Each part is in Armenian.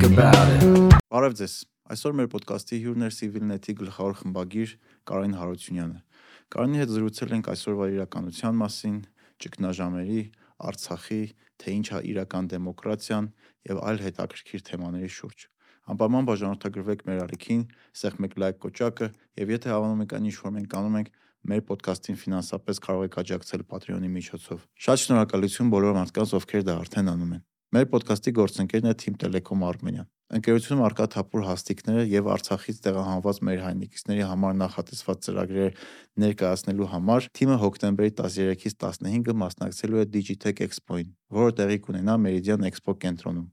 think about it. Բարև ձեզ։ Այսօր մեր ոդկասթի հյուրն էր Civilnet-ի գլխավոր խմբագիր Կարեն Հարությունյանը։ Կարենի հետ զրուցել ենք այսօրվա իրականության մասին, ճգնաժամերի, Արցախի, թե ինչ է իրական դեմոկրատիան եւ այլ հետաքրքիր թեմաների շուրջ։ Անպայման բաժանորդագրվեք մեր ալիքին, սեղմ եք լայք կոճակը եւ եթե հավանում եք այն ինչ որ մենք անում ենք, մեր ոդկասթին ֆինանսապես կարող եք աջակցել Patreon-ի միջոցով։ Շատ շնորհակալություն բոլոր մարդկանց, ովքեր դա արդեն անում են։ Մեր ոդկասթի գործընկերն է Team Telecom Armenian։ Ընկերությունում արկա թափուր հաստիկները եւ Արցախից տեղահանված մեր հայնիկիցների համար նախատեսված ծրագրեր ներկայացնելու համար թիմը հոկտեմբերի 13-ից 15-ը մասնակցելու է Digitech Expo-ին, որը տեղի կունենա Meridian Expo կենտրոնում։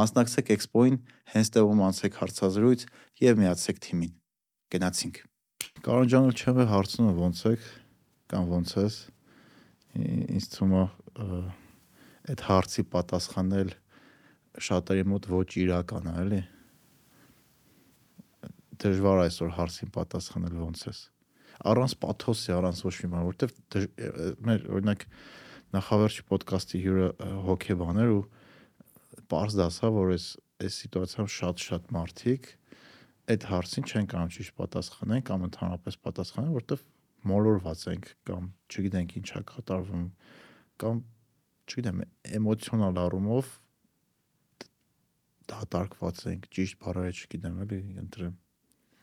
Մասնակցեք Expo-ին, հենց տեղում անցեք հարցազրույց եւ միացեք թիմին։ Գնացինք։ Կարոն ջան, չեմ հարցնում ոնց եք կամ ոնց ես։ Ինձ թվում է այդ հարցի պատասխանել շատերի մոտ ոչ իրական է, էլի։ Դժվար այսօր հարցին պատասխանել ոնց ես։ Առանց պաթոսի, առանց ոչ մի բան, որովհետև մեր օրինակ նախավերջի ոդկասթի հյուրը հոկեբան էր ու པարզ դասա, որ այս այս սիտուացիայում շատ-շատ մարդիկ այդ հարցին չեն կարող ճիշտ պատասխանեն կամ ընդհանրապես պատասխանեն, որովհետև մոլորված ենք կամ չգիտենք ինչա կատարվում կամ չգիտեմ, էմոցիոնալ առումով դատարկված ենք, ճիշտ բառերը չգիտեմ, էլի ընտրեմ։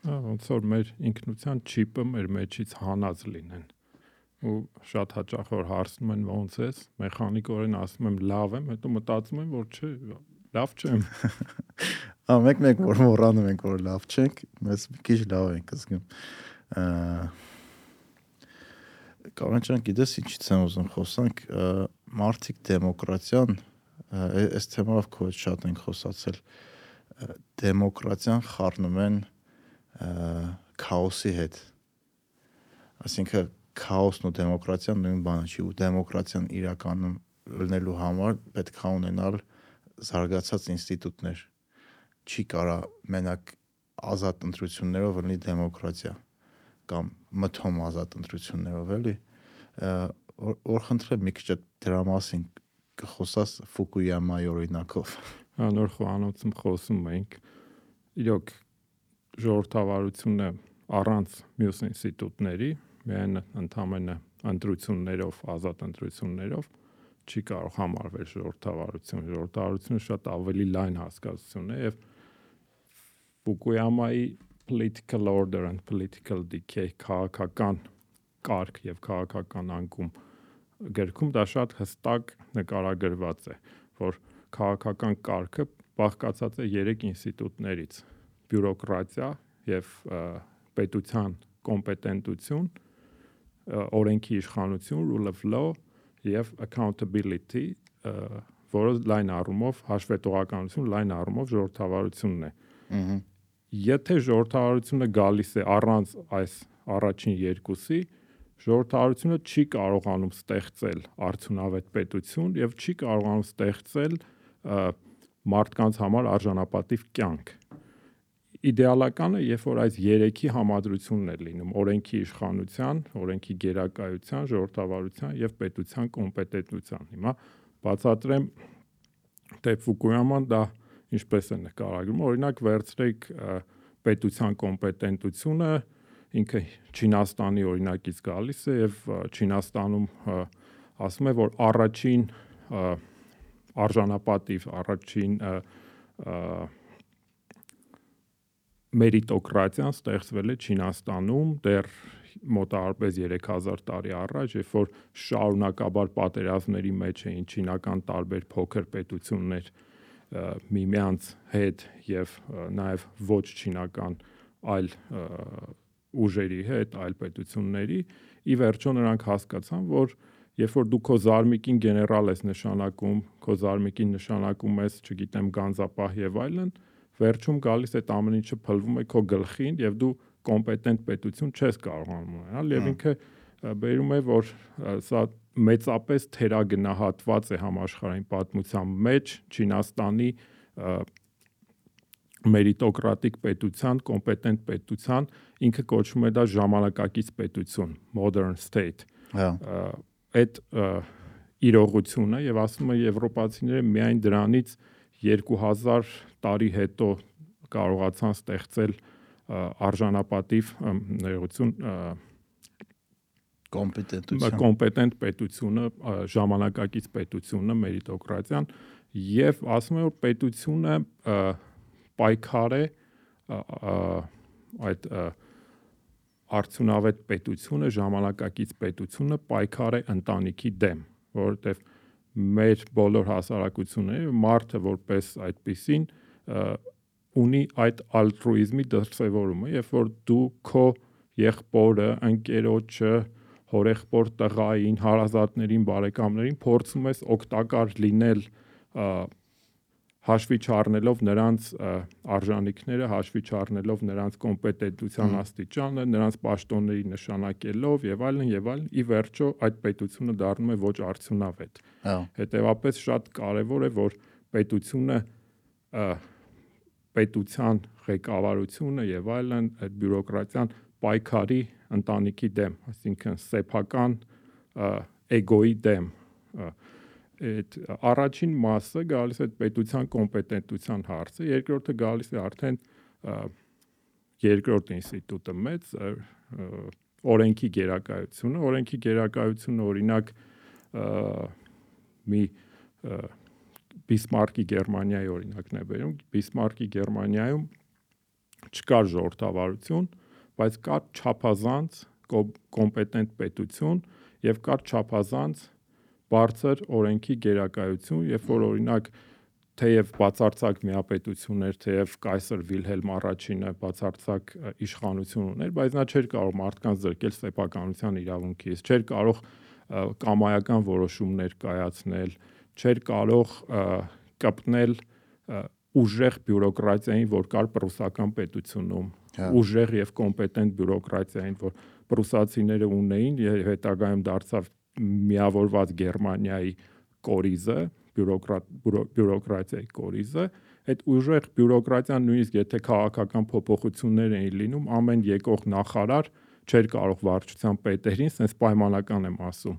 Հա, ոնց որ մեր ինքնության չիպը մեր մեջից հանած լինեն ու շատ հաճախ որ հարցնում են ոնց ես, մեխանիկորեն ասում եմ լավ եմ, հետո մտածում եմ որ չէ, լավ չեմ։ Հա, մեկ-մեկ որ մոռանում ենք որ լավ չենք, մեզ մի քիչ լավ ենք զգում։ Կանչան գիտես ինչից եմ ուզում խոսանք, մարտիկ դեմոկրատիան այս թեմայով քո շատ ենք խոսացել դեմոկրատիան խառնում են քաոսի հետ այսինքն քաոսն ու դեմոկրատիան նույն բանը չի ու դեմոկրատիան իրականում լինելու համար պետք է ունենալ զարգացած ինստիտուտներ չի կարա մենակ ազատ ընտրություններով լինի դեմոկրատիա կամ մթոմ ազատ ընտրություններով էլի որ խնդրեմ մի քիչ դրա մասին կխոսաս Ֆուկույամայի օրինակով։ Անոր խոհանոցում խոսում ենք։ Իրոք ժողովրդավարությունը առանց մյուս ինստիտուտների, միայն ընդամենը ընտրություններով, ազատ ընտրություններով չի կարող համարվել ժողովրդավարություն։ Ժողովրդավարությունը շատ ավելի լայն հասկացություն է եւ Ֆուկույամայի political order and political decay քաղաքական կարգ եւ քաղաքական անկում գրքում դա շատ հստակ նկարագրված է, որ քաղաքական կարգը բաղկացած է 3 ինստիտուտներից՝ բյուրոկրատիա եւ պետության կոմպետենտություն, օրենքի իշխանություն, rule of law եւ accountability, որը լայն առումով հաշվետվողականություն լայն առումով ժողովրդավարությունն է։ Ահա Եթե ժողովրդավարությունը գալիս է առանց այս առաջին երկուսի, ժողովրդարությունը չի կարողանում ստեղծել արդյունավետ պետություն եւ չի կարողանում ստեղծել մարդկանց համար արժանապատիվ կյանք իդեալականը երբ որ այս երեքի համադրությունն է լինում օրենքի իշխանության, օրենքի գերակայության, ժողովրդավարության եւ պետության կոմպետենտության։ Հիմա բացատրեմ թե Ֆուկույաման դա ինչպես է նկարագրում։ Օրինակ վերցրեք պետության կոմպետենտությունը, ինքը Չինաստանի օրինակից գալիս է եւ Չինաստանում ասում է որ առաջին արժանապատիվ առաջին մերիտոկրատիան ստեղծվել է Չինաստանում դեռ մոտավորապես 3000 տարի առաջ, երբ որ շարունակաբար պատերազմների մեջ էին չինական տարբեր փոքր պետություններ միմյանց հետ եւ նաեւ ոչ չինական այլ ուժերի հետ, այլ պետությունների, ի վերջո նրանք հասկացան, որ երբ որ դու քո զարմիկին գեներալ ես նշանակում, քո զարմիկին նշանակում ես, չգիտեմ, գանձապահ եւ այլն, վերջում գալիս այդ ամեն ինչը փլվում է քո գլխին եւ դու կոմպետենտ պետություն չես կարողանում ունենալ եւ ինքը բերում է որ սա մեծապես թերագնահատված է համաշխարհային պատմության մեջ Չինաստանի մերիտոկրատիկ պետության, կոմպետենտ պետության, ինքը կոչվում է դա ժամանակակից պետություն, modern state։ Հա։ Այդ իրողությունը եւ ասում է եվրոպացիները միայն դրանից 2000 տարի հետո կարողացան ստեղծել արժանապատիվ ներողություն կոմպետենտություն կոմպետենտ պետությունը ժամանակակից պետությունը մերիտոկրատիան եւ ասում եմ որ պետությունը պայքար է այդ արդյունավետ պետությունը ժամանակակից պետությունը պայքար է ընտանիքի դեմ որովհետեւ մեր բոլոր հասարակությունները մարդը որպես այդպեսին ունի այդ ալտրուիզմի դրսևորումը, երբ որ դու քո եղբորը, ընկերոջը, հորեղբոր տղային, հարազատներին, բարեկամներին փորձում ես օգտակար լինել հաշվի չառնելով նրանց արժանինքները, հաշվի չառնելով նրանց կոմպետենտության աստիճանը, նրանց պաշտոնների նշանակելով եւ այլն եւ այլն, ի վերջո այդ պետությունը դառնում է ոչ արդյունավետ։ Հա։ Հետևաբար շատ կարեւոր է, որ պետությունը պետության ղեկավարությունը եւ այլն այդ բյուրոկրատիան պայքարի ընտանիքի դեմ, այսինքն սեփական էգոյի դեմ այդ առաջին մասը գալիս է պետության կոմպետենտության հարցը, երկրորդը գալիս է արդեն երկրորդ ինստիտուտը մեծ օրենքի գերակայությունը, օրենքի գերակայությունը օրինակ մի Բիսմարկի Գերմանիայի օրինակն է բերում։ Բիսմարկի Գերմանիայում չկար ժողովրդավարություն, բայց կար չափազանց կոմպետենտ պետություն եւ կար չափազանց բարձր օրենքի գերակայություն, երբ որ օրինակ թեև բացարձակ միապետություններ, թեև կայսր Վիլհելմ առաջինը բացարձակ իշխանություն ուներ, բայց նա չէր կարող մարդկանց զրկել սեփականության իրավունքից, չէր կարող կամայական որոշումներ կայացնել, չէր կարող կպնել ուժեղ բյուրոկրատիային, որ կար պրուսական պետությունում, ուժեղ եւ կոմպետենտ բյուրոկրատիային, որ պրուսացիները ունեին եւ հետագայում դարձավ միավորված Գերմանիայի կորիզը, բյուրոկրատ բյուրոկրատիայի կորիզը, այդ ուժեղ բյուրոկրատիան նույնիսկ եթե քաղաքական փոփոխություններ էին լինում, ամեն եկող նախարար չէր կարող վարչության պետերին, sense պայմանական եմ ասում,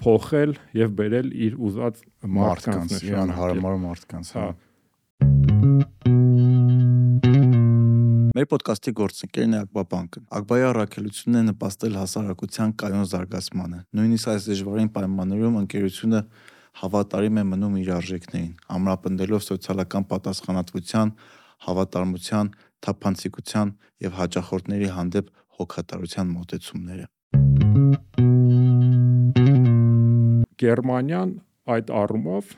փոխել եւ բերել իր ուզած մարդկանց մարդկանց, իրան հարմար մարդկանց, հա։ Հա։ Մեր ոդկասթի գործընկերն է Ակբաբանկը։ Ակբայի առաքելությունն է նպաստել հասարակության կայուն զարգացմանը։ Նույնիսկ այս դժվարին պայմաններում ընկերությունը հավատարիմ է մնում իր արժեքներին, ամրապնդելով սոցիալական պատասխանատվության, հավատարմության, թափանցիկության եւ հաճախորդների հանդեպ հոգատարության մոտեցումները։ Գերմանիան այդ առումով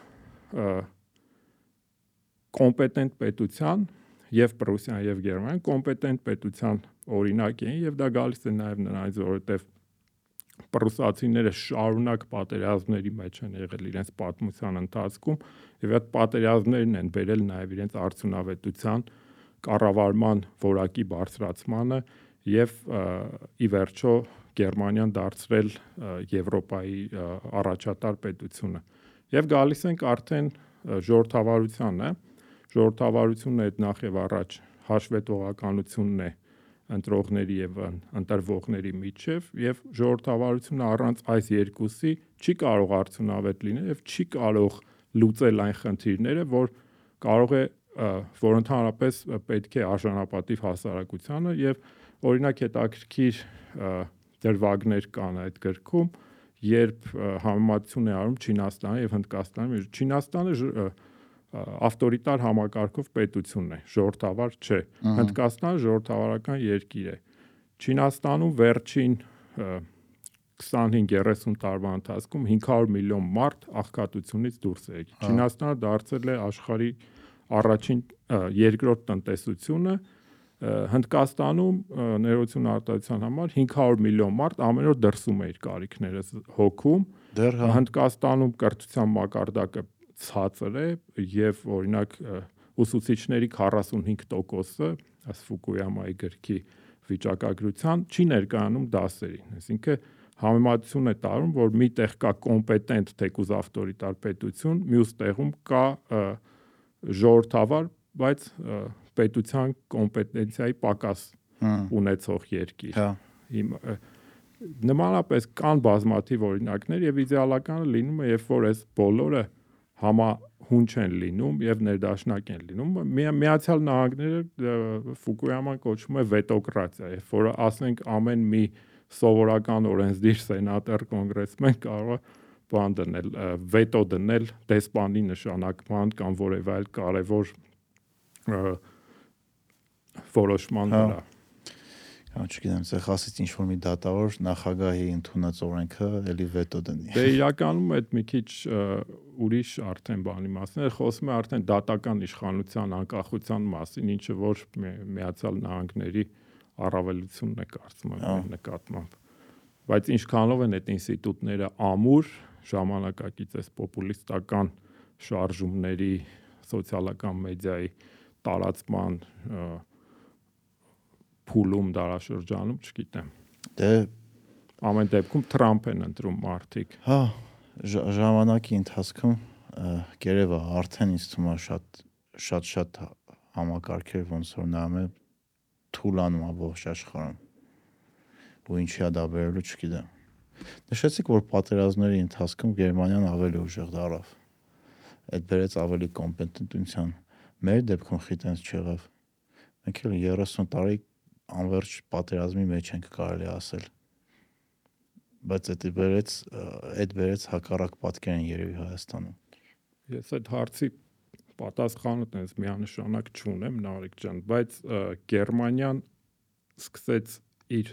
կոմպետենտ պետության եւ Պրուսիան եւ Գերմանիան կոմպետենտ պետության օրինակ էին եւ դա գալիս է նաեւ նրանից որովհետեւ պրուսացիները շարունակ պատերազմների մեջ են եղել իրենց պատմության ընթացքում եւ այդ պատերազմներն են բերել նաեւ իրենց արդյունավետության կառավարման որակի բարձրացմանը եւ ի վերջո Գերմանիան դարձրել Եվրոպայի առաջատար պետությունը եւ գալիս ենք արդեն ժողովրդավարությանը ժողովրդավարությունը այդ նախ եւ առաջ հաշվետվողականությունն է ընտրողների եւ ընտրվողների միջև եւ ժողովրդավարությունը առանց այս երկուսի չի կարող արդյունավետ լինել եւ չի կարող լուծել այն խնդիրները, որ կարող է որ ընդհանրապես պետք է արժանապատիվ հասարակությանը եւ օրինակ հետաքրքիր դրվագներ կան այդ գրքում, երբ համեմատություն է արում Չինաստանի եւ Հնդկաստանի մեջ։ Չինաստանը ավտորիտար համակարգով պետություն է, ժողովրդավար չէ։ Հնդկաստանը ժողովրդավարական երկիր է։ Չինաստանում վերջին 25-30 տարվա ընթացքում 500 միլիոն մարդ աղքատությունից դուրս է եկել։ Չինաստանը դարձել է աշխարհի առաջին երկրորդ տնտեսությունը, Հնդկաստանում ներողություն արտադրության համար 500 միլիոն մարդ ամեն օր դրսում է իր կարիքները հոգում։ Դեռ հա։ Հնդկաստանում կրթության մակարդակը ցածր է եւ օրինակ ուսուցիչների 45%-ը աս Ֆուկույամայի գրքի վիճակագրության չի ներկայանում դասերին։ Այսինքն համեմատություն է տարում, որ մի տեղ կա կոմպետենտ թեկուզ ավտորիտար պետություն, մյուս տեղում կա ժողովրդավար, բայց պետության կոմպետենցիայի պակաս ունեցող երկիր։ Հա։ Իմ նմանապես կան բազմաթիվ օրինակներ եւ իդեալականը լինում է երբ որ այս բոլորը համա հունչ են լինում եւ ներդաշնակ են լինում։ Մի, Միացյալ Նահանգները Ֆուկույաման կոչվում է վետոկրատիա, երբ որ ասենք ամեն մի սովորական օրենսդիր սենատոր կոնգրեսմեն կարող է բան դնել, վետո դնել դեսպանի նշանակման կամ որևէ այլ կարևոր որոշման վրա։ Կամ չգիտեմ, ցեխ ասից ինչ որ մի դատավոր նախագահի ընդունած օրենքը էլի վետո դնի։ Դե իրականում այդ մի քիչ ուրիշ արդեն բանի մասին է, խոսում է արդեն դատական իշխանության անկախության մասին, ինչը որ միացյալ նահանգների առավելությունն է կարծում եմ նկատմամբ։ Բայց ինչքանով են այդ ինստիտուտները ամուր, ժամանակակից էս պոպուլիստական շարժումների սոցիալական մեդիայի տարածման փուլում դարաշրջանում, չգիտեմ։ Դե ամեն դեպքում Թրամփ են ընտրում մարդիկ։ Հա, ժամանակի ընթացքում գերեվա արդեն ինձ թվում է շատ շատ շատ համակարգեր ոնց որ նայում է թուլանում ամբողջ աշխարհում։ Ու ինչի է դա վերելու չգիտեմ։ Նշեցիք, որ պատերազմների ընթացքում Գերմանիան ավելի ուժեղ դարավ։ Այդ բերեց ավելի կոմպետենտության։ Մեր դեպքում խիտենց չեղավ։ Մենք էլ 30 տարի անverջ պատերազմի մեջ ենք կարելի ասել բայց դա բերեց այդ բերեց հակառակ պատկեր են երևի Հայաստանում ես այդ հարցի պատասխանը տես միանշանակ չունեմ Նարեկ ջան բայց Գերմանիան սկսեց իր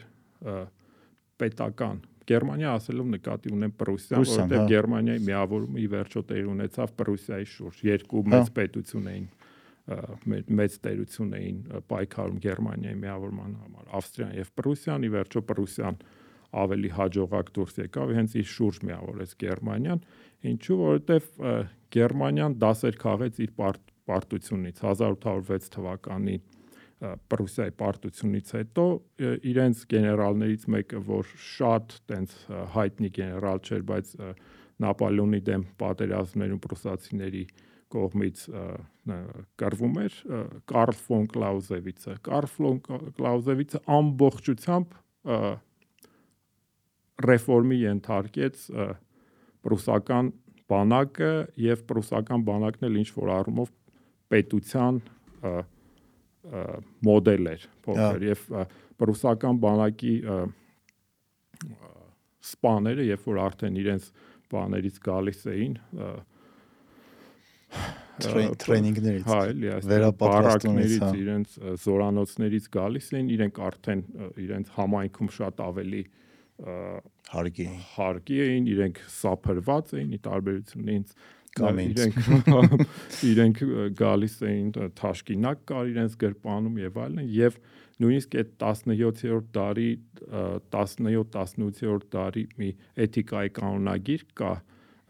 պետական Գերմանիա ասելով նկատի ունեմ Պրուսիան, որովհետև հա։ Գերմանիայի միավորումը ի վերջո տեր ունեցավ Պրուսիայի շուրջ։ Երկու մեծ հա։ պետություն էին մեծ տերություն էին պայքարում Գերմանիայի միավորման համար Ավստրիան եւ Պրուսիան, ի վերջո Պրուսիան ավելի հաջողակ դուրս եկավ հենց իր շուրջ միավորեց Գերմանիան, ինչու որովհետեւ Գերմանիան դասեր քաղեց իր պարտությունից 1806 թվականի Պրուսիայի պարտությունից հետո իրենց գեներալներից մեկը, որ շատ տենց հայտնի գեներալ չէր, բայց Նապոլեոնի դեմ պատերազմներում պրուսացիների կողմից կրվում էր Կարլ ֆոն Կլաուզևիցը։ Կարլ ֆոն Կլաուզևիցը ամբողջությամբ ռեֆորմի ենթարկեց պրուսական բանակը եւ պրուսական բանակն էլ ինչ որ առումով պետության մոդել էր փոքր եւ պրուսական բանակի սպաները երբ որ արդեն իրենց բաներից գալիս էին տրեյնինգներից հա էլի վերապատրաստումներից հա։ իրենց զորանոցներից գալիս էին իրենք արդեն իրենց համայնքում շատ ավելի հարգի հարգի էին իրենք սափրված էին ի տարբերություն ինձ իրենք իրենք գալիս էին թաշկինակ կար իրենց գրպանում եւ այլն եւ նույնիսկ այդ 17-րդ դարի 17-18-րդ դարի մի էթիկայի կանոնագիր կա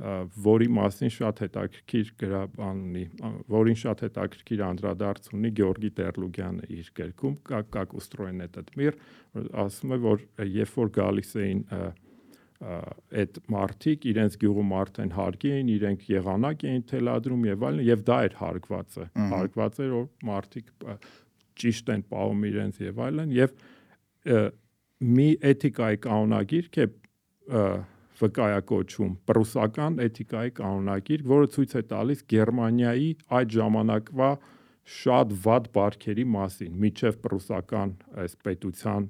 որի մասին շատ հետաքրքիր գրաբան ունի, որին շատ հետաքրքիր անդրադարձ ունի Գեորգի Տերլուգյանը իր գրքում «Как устроен этот мир», ասում է, որ երբ որ գալիս էին այդ մարտիկ իրենց գյուղում արդեն հարգի էին, իրենք եղանակ էին թելադրում եւ այլն, եւ դա էր հարգվածը։ Հարգված էր որ մարտիկ ճիշտ են պահում իրենց եւ այլն եւ մի էթիկայի կանոնագիրք է վկայակոչում պրուսական էթիկայի կանոնագիր, որը ցույց է տալիս Գերմանիայի այդ ժամանակվա շատ վատ բարքերի մասին, միջև պրուսական այս պետության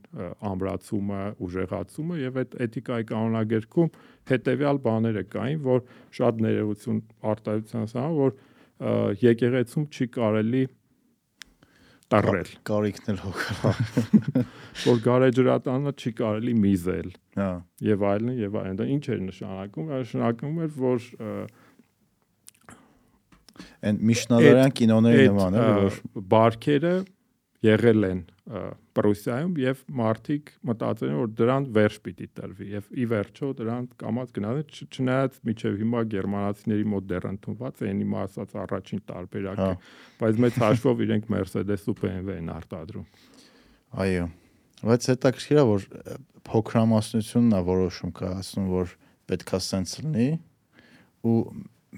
ամրացումը, ուժեղացումը եւ այդ էթիկայի կանոնագիրքում հետեւյալ բաները կային, որ շատ ներողություն արտահայտության սա, որ եկեղեցում չի կարելի տառել։ Կարիքն էլ հոգալ։ Որ գարեջրատանը չի կարելի միզել։ Հա։ Եվ այլն եւ այլն։ Դա ինչ էր նշանակում։ Նշանակում էր, որ այն Միշնադարյան կինոների նման է, որ բարքերը եղել են Պրուսիայում եւ մարդիկ մտածել են որ դրան վերջ պիտի տրվի եւ ի վերջո դրան կամած գնաց չնայած միջև հիմա գերմանացիների մոտ դեռ ընդունված է ինի ասած առաջին տարբերակը հա։ բայց մեծ հաշվով իրենք Mercedes ու BMW են արտադրում այո բայց հետաքրքիր է որ փոքրամասնությունն է որոշում կայացնում որ պետքա սենց լինի ու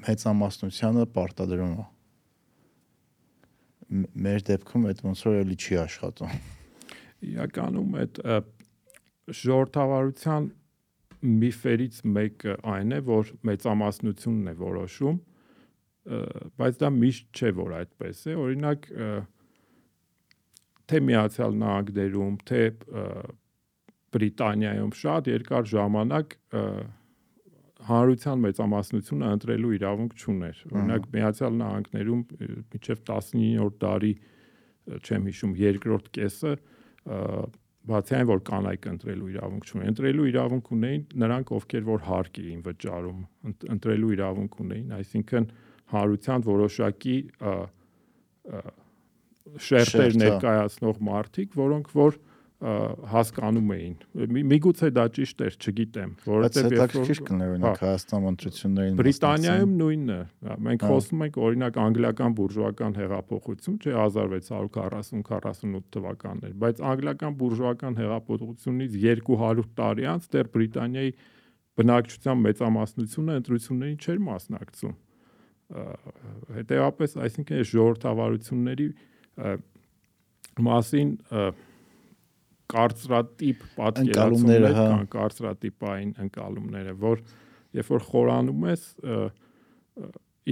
մեծամասնությանը պարտադրում է մեր դեպքում այդ ոնց որ էլի չի աշխատում իրականում այդ ժողովրդավարության միֆերից մեկը այն է, որ մեծամասնությունն է որոշում բայց դա միշտ չէ որ այդպես է օրինակ թե միացյալ նահանգներում թե Բրիտանիայում շատ երկար ժամանակ հանրության մեծամասնությունը ընտրելու իրավունք չուներ։ Օրինակ Միացյալ Նահանգներում մինչև 19-րդ դարի չեմ հիշում երկրորդ կեսը բացի այն որ կանայք ընտրելու իրավունք չունեն, ընտրելու իրավունք ունեին նրանք, ովքեր որ հարկ էին վճարում, ընտրելու իրավունք ունեին, այսինքն հանրության որոշակի շերտեր ներկայացնող մարդիկ, որոնք որ հասկանում էին։ Միգուցե դա ճիշտ էր, չգիտեմ, որովհետև հետաքրքիր կներ օրինակ հա։ Հայաստան ընտրություններին Բրիտանիայում նույնն է։ Մենք հա։ խոսում ենք օրինակ անգլիական բուրժուական հեղափոխություն, չէ 1640-48 թվականներ, բայց անգլիական բուրժուական հեղափոխությունից 200 տարի անց դեռ Բրիտանիայի բնակչության մեծամասնությունը ընտրություններին չէր մասնակցում հետեւապես այսինքն այս ժողովրդավարությունների մասին կարծրատիպ պատկերացումներ հա։ կան, կարծրատիպային ընկալումները, որ երբ որ խորանում ես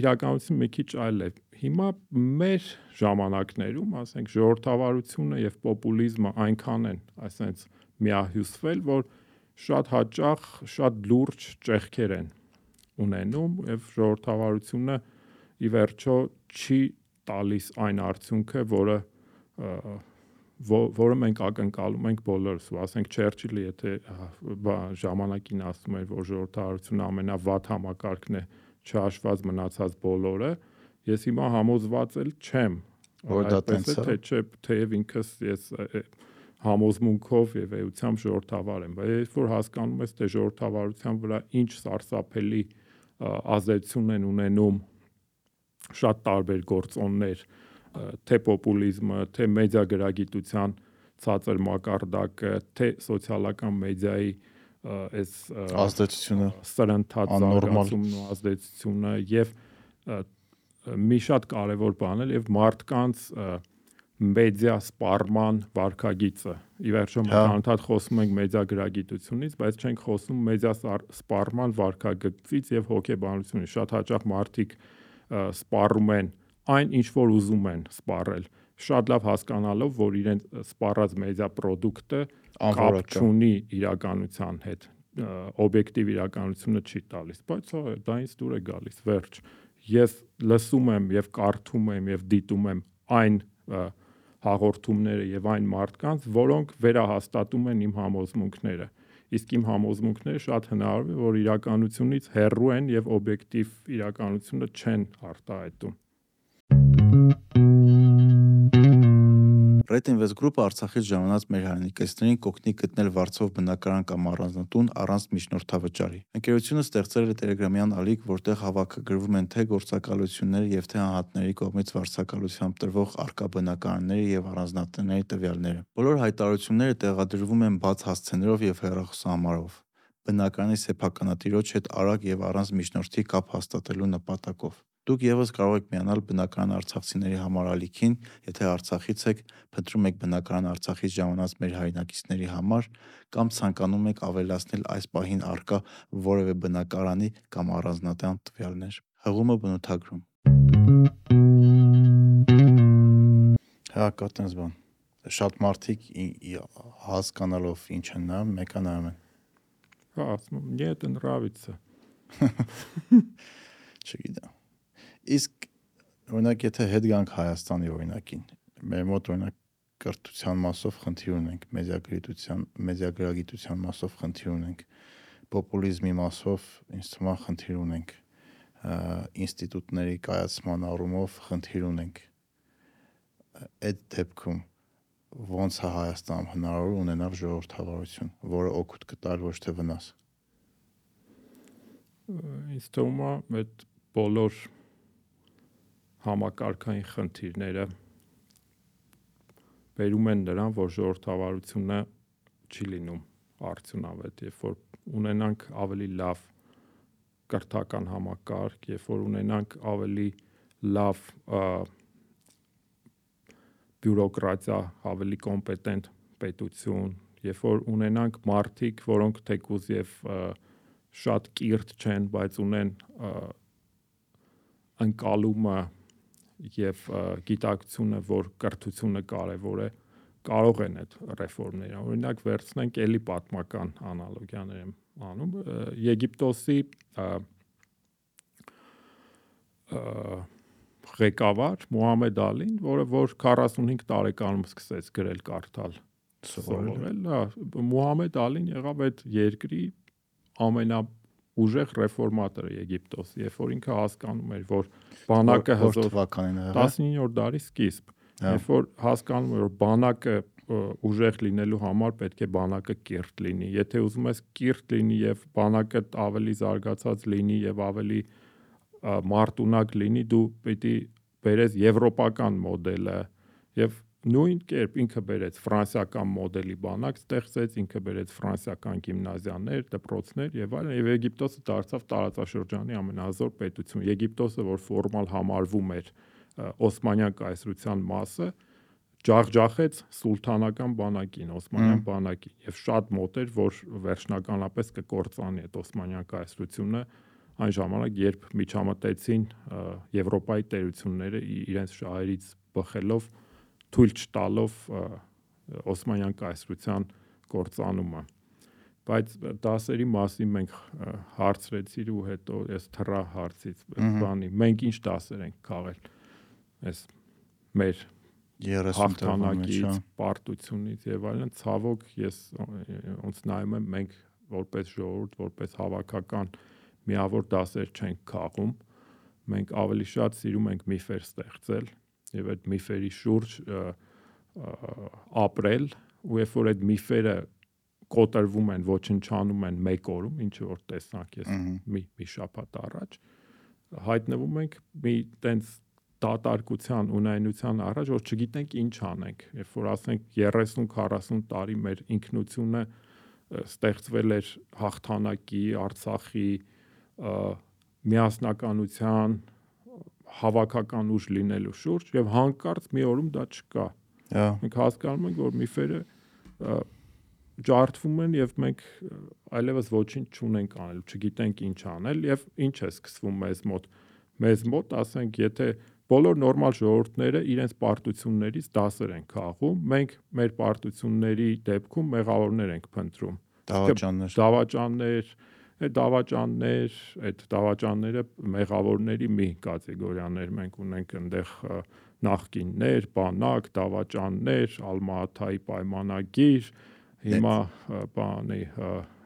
իրականություն մի քիչ այլ է։ Հիմա մեր ժամանակներում, ասենք, ժողովրդավարությունը եւ պոպուլիզմը այնքան են, այսենց միահյուսվել, որ շատ հաճախ շատ լուրջ ճեղքեր են ունենում եւ ժողովրդավարությունը ի վերջո չի տալիս այն արդյունքը, որը որը մենք ակնկալում ենք բոլորս, ասենք Չերչիլը եթե ժամանակին ասում էր, որ ժողովրդարությունը ամենավատ համակարգն է, չհաշված մնացած բոլորը, ես հիմա համոզված էլ չեմ, որ դա տենց է, թե չէ, թեև ինքս ես համոզմունքով եւ էությամբ ժողովրդավար եմ, բայց երբ որ հասկանում ես, թե ժողովրդավարության վրա ինչ սարսափելի ազդեցություն են ունենում շատ տարբեր գործոններ, թե պոպուլիզմը, թե մեդիա գրագիտության ցածր մակարդակը, թե սոցիալական մեդիայի այս ազդեցությունը, սրընթաց զարգացումն ու ազդեցությունը եւ մի շատ կարևոր բան է եւ մարդկանց մեդիա սպառման վարկագիծը։ Ի վերջո մենք հա։ խոսում ենք մեդիա գրագիտությունից, բայց չենք խոսում մեդիա սպառման վարկագծից եւ հոգեբանությունից։ Շատ հաճախ մարդիկ սպառում են այն ինչ որ ուզում են սպառել շատ լավ հասկանալով որ իրենց սպառած մեդիա product-ը կապ չունի իրականության հետ օբյեկտիվ իրականությունը չի տալիս բայց հա դա ինձ դուր է գալիս վերջ ես լսում եմ եւ կարդում եմ եւ դիտում եմ այն հաղորդումները եւ այն մարդկանց որոնք վերահաստատում են իմ համոզմունքները իսկ իմ համոզմունքները շատ հնարավոր է որ իրականությունից հեռու են եւ օբյեկտիվ իրականությունը չեն արտահայտում Red Invest Group-ը Արցախից ժամանած մեր հայրենիքեստերին կօգնի գտնել Վարչով բնակարան կամ առանձնատուն առանց միջնորդավճարի։ Ընկերությունը ստեղծել է Telegram-յան ալիք, որտեղ հավաքագրվում են թե գործակալությունների եւ թե անհատների կողմից վարձակալությամբ տրվող արկա բնակարանների եւ առանձնատների տվյալները։ Բոլոր հայտարարությունները տեղադրվում են բաց հասցեներով եւ հեռախոսահամարով բնակարանի սեփականատիրոջ հետ արագ եւ առանց միջնորդի կապ հաստատելու նպատակով։ Դուք եւս կարող եք միանալ բնակարան արցախցիների համար ալիքին, եթե Արցախից եք, փնտրում եք բնակարան Արցախից ժամանած մեր հայրենակիցների համար կամ ցանկանում եք ավելացնել այս պահին արկա որևէ բնակարանի կամ առանձնատան տվյալներ։ Հղումը բնութագրում։ Հա, կա տես բան։ Շատ մարդիկ հասկանալով ինչ են նա, մեկը նայում են։ Հա, ասում եմ, «Нет, нравится»։ Չգիտեմ։ Իսկ օրինակ եթե հետ գանք Հայաստանի օրինակին, մեր մոտ օրինակ կրթության մասով խնդիր ունենք, մեդիագրիտության, մեդիագրագիտության մասով խնդիր ունենք, պոպուլիզմի մասով ինձ թվում է խնդիր ունենք, ինստիտուտների կայացման առումով խնդիր ունենք։ Այդ դեպքում ոնց է Հայաստանում հնարավոր ունենալ ժողովրդավարություն, որը օգուտ կտար ոչ թե վնաս։ Ինձ թվում է այդ բոլոր համակարգային խնդիրները բերում են նրան, որ ժողովրդավարությունը չի լինում արդյունավետ, երբ որ ունենանք ավելի լավ կրթական համակարգ, երբ որ ունենանք ավելի լավ բյուրոկրատիա, ավելի կոմպետենտ պետություն, երբ որ ունենանք մարդիկ, որոնք թեկուզ եւ շատ կիրթ չեն, բայց ունեն ընկալումը եւ գիտակցությունը, որ կրթությունը կարեւոր է, կարող են այդ ռեֆորմները։ Օրինակ վերցնենք էլի պատմական անալոգիաներ եմ անում Եգիպտոսի ղեկավար Մուհամեդ Ալին, որը որ 45 տարեկանում սկսեց գրել կարդալ սովորել, հա, Մուհամեդ Ալին եղավ այդ երկրի ամենա ուժեղ ռեֆորմատորը Եգիպտոսի, երբ որ ինքը հասկանում էր, որ բանակը հզոր թվականին եղավ 19-րդ դարի սկիզբ, հա։ երբ որ հասկանում էր, որ բանակը ուժեղ լինելու համար պետք է բանակը կիրթ լինի։ Եթե ուզում ես կիրթ լինի եւ բանակը ավելի զարգացած լինի եւ ավելի մարտունակ լինի, դու պիտի բերես եվրոպական մոդելը եւ նույն կերպ ինքը բերեց ֆրանսիական մոդելի բանակ, ստեղծեց, ինքը բերեց ֆրանսիական գիմնազիաներ, դպրոցներ եւ այլն, եւ Եգիպտոսը դարձավ տարածաշրջանի ամենազոր պետություն։ Եգիպտոսը, որ ֆորմալ համարվում էր Օսմանյան կայսրության մասը, ջախջախեց սուլթանական բանակին, Օսմանյան բանակին եւ շատ մոտ էր, որ վերջնականապես կկործանի այդ Օսմանյան կայսրությունը այն ժամանակ, երբ միջամտեցին Եվրոպայի տերությունները իրենց շահերից բխելով թույլ չտալով Օսմանյան կայսրության կործանումը բայց դասերի մասին մենք հարցրեցիր ու հետո ես թռա հարցից բանի մենք ինչ դասեր ենք քաղել այս մեր 30 հաղթանակից, պարտությունից եւ այլն ցավոք ես ոնց նայում եմ մենք որպես ժողովուրդ, որպես հավաքական միավոր դասեր չենք քաղում մենք ավելի շատ սիրում ենք միֆեր ստեղծել եւ այդ միֆերի շուրջ ապրել ու երբ որ այդ միֆերը կոտրվում են, ոչնչանում են մեկ օրում, ինչը որ տեսանք ես մի մի շաբաթ առաջ, հայտնվում ենք մի տենց դատարկության ունայնության առաջ, որ չգիտենք ինչ անենք։ Երբ որ ասենք 30-40 տարի մեր ինքնությունը ստեղծվել էր հաղթանակի, Արցախի միասնականության հավաքական ուժ լինելու շուրջ եւ հանկարծ մի օրում դա չկա։ Հա։ Մենք հասկանում ենք, որ միֆերը ջարդվում են եւ մենք այլևս ոչինչ չունենք անել, չգիտենք ինչ անել եւ ինչ է սկսվում մեզ մոտ։ Մեզ մոտ, ասենք, եթե բոլոր նորմալ ժողովուրդները իրենց պարտություններից դասեր են քաղում։ Մենք մեր պարտությունների դեպքում մեղավորներ ենք փնտրում։ Դավաճաններ։ Դավաճաններ, այդ դավաճաններ, այդ դավաճանները մեղավորների մի կատեգորիաներ մենք ունենք այնտեղ նախկիններ, բանակ, դավաճաններ, Ալմաաթայի պայմանագիր, հիմա բանի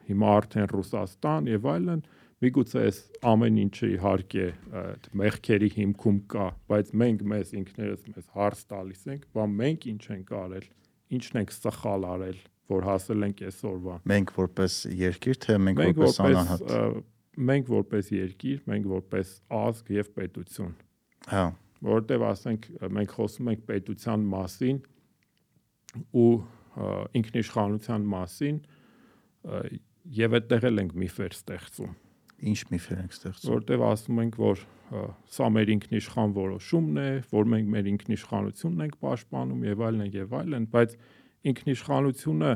հիմա արդեն Ռուսաստան եւ այլն, այլ Միգուցե այս ամեն ինչը իհարկե այդ մեղքերի հիմքում կա, բայց մենք մեզ ինքներս մեզ հարց տալիս ենք, բա մենք ինչ ենք արել, ինչն ենք սխալ արել, որ հասել ենք այսօրվա։ Մենք որպես երկիր, թե մենք որպես անհատ։ Մենք որպես երկիր, մենք որպես ազգ եւ պետություն։ Հա։ Որտեւ ասենք մենք խոսում ենք պետության մասին ու ինքնիշխանության մասին եւ այդտեղ էլ ենք միֆեր ստեղծում Ինչ միֆեր ենք ստեղծում։ Որտեվ ասում ենք, որ սա մեր ինքնիշխան որոշումն է, որ մենք մեր ինքնիշխանությունն ենք պաշտպանում եւ այլն եւ այլն, բայց ինքնիշխանությունը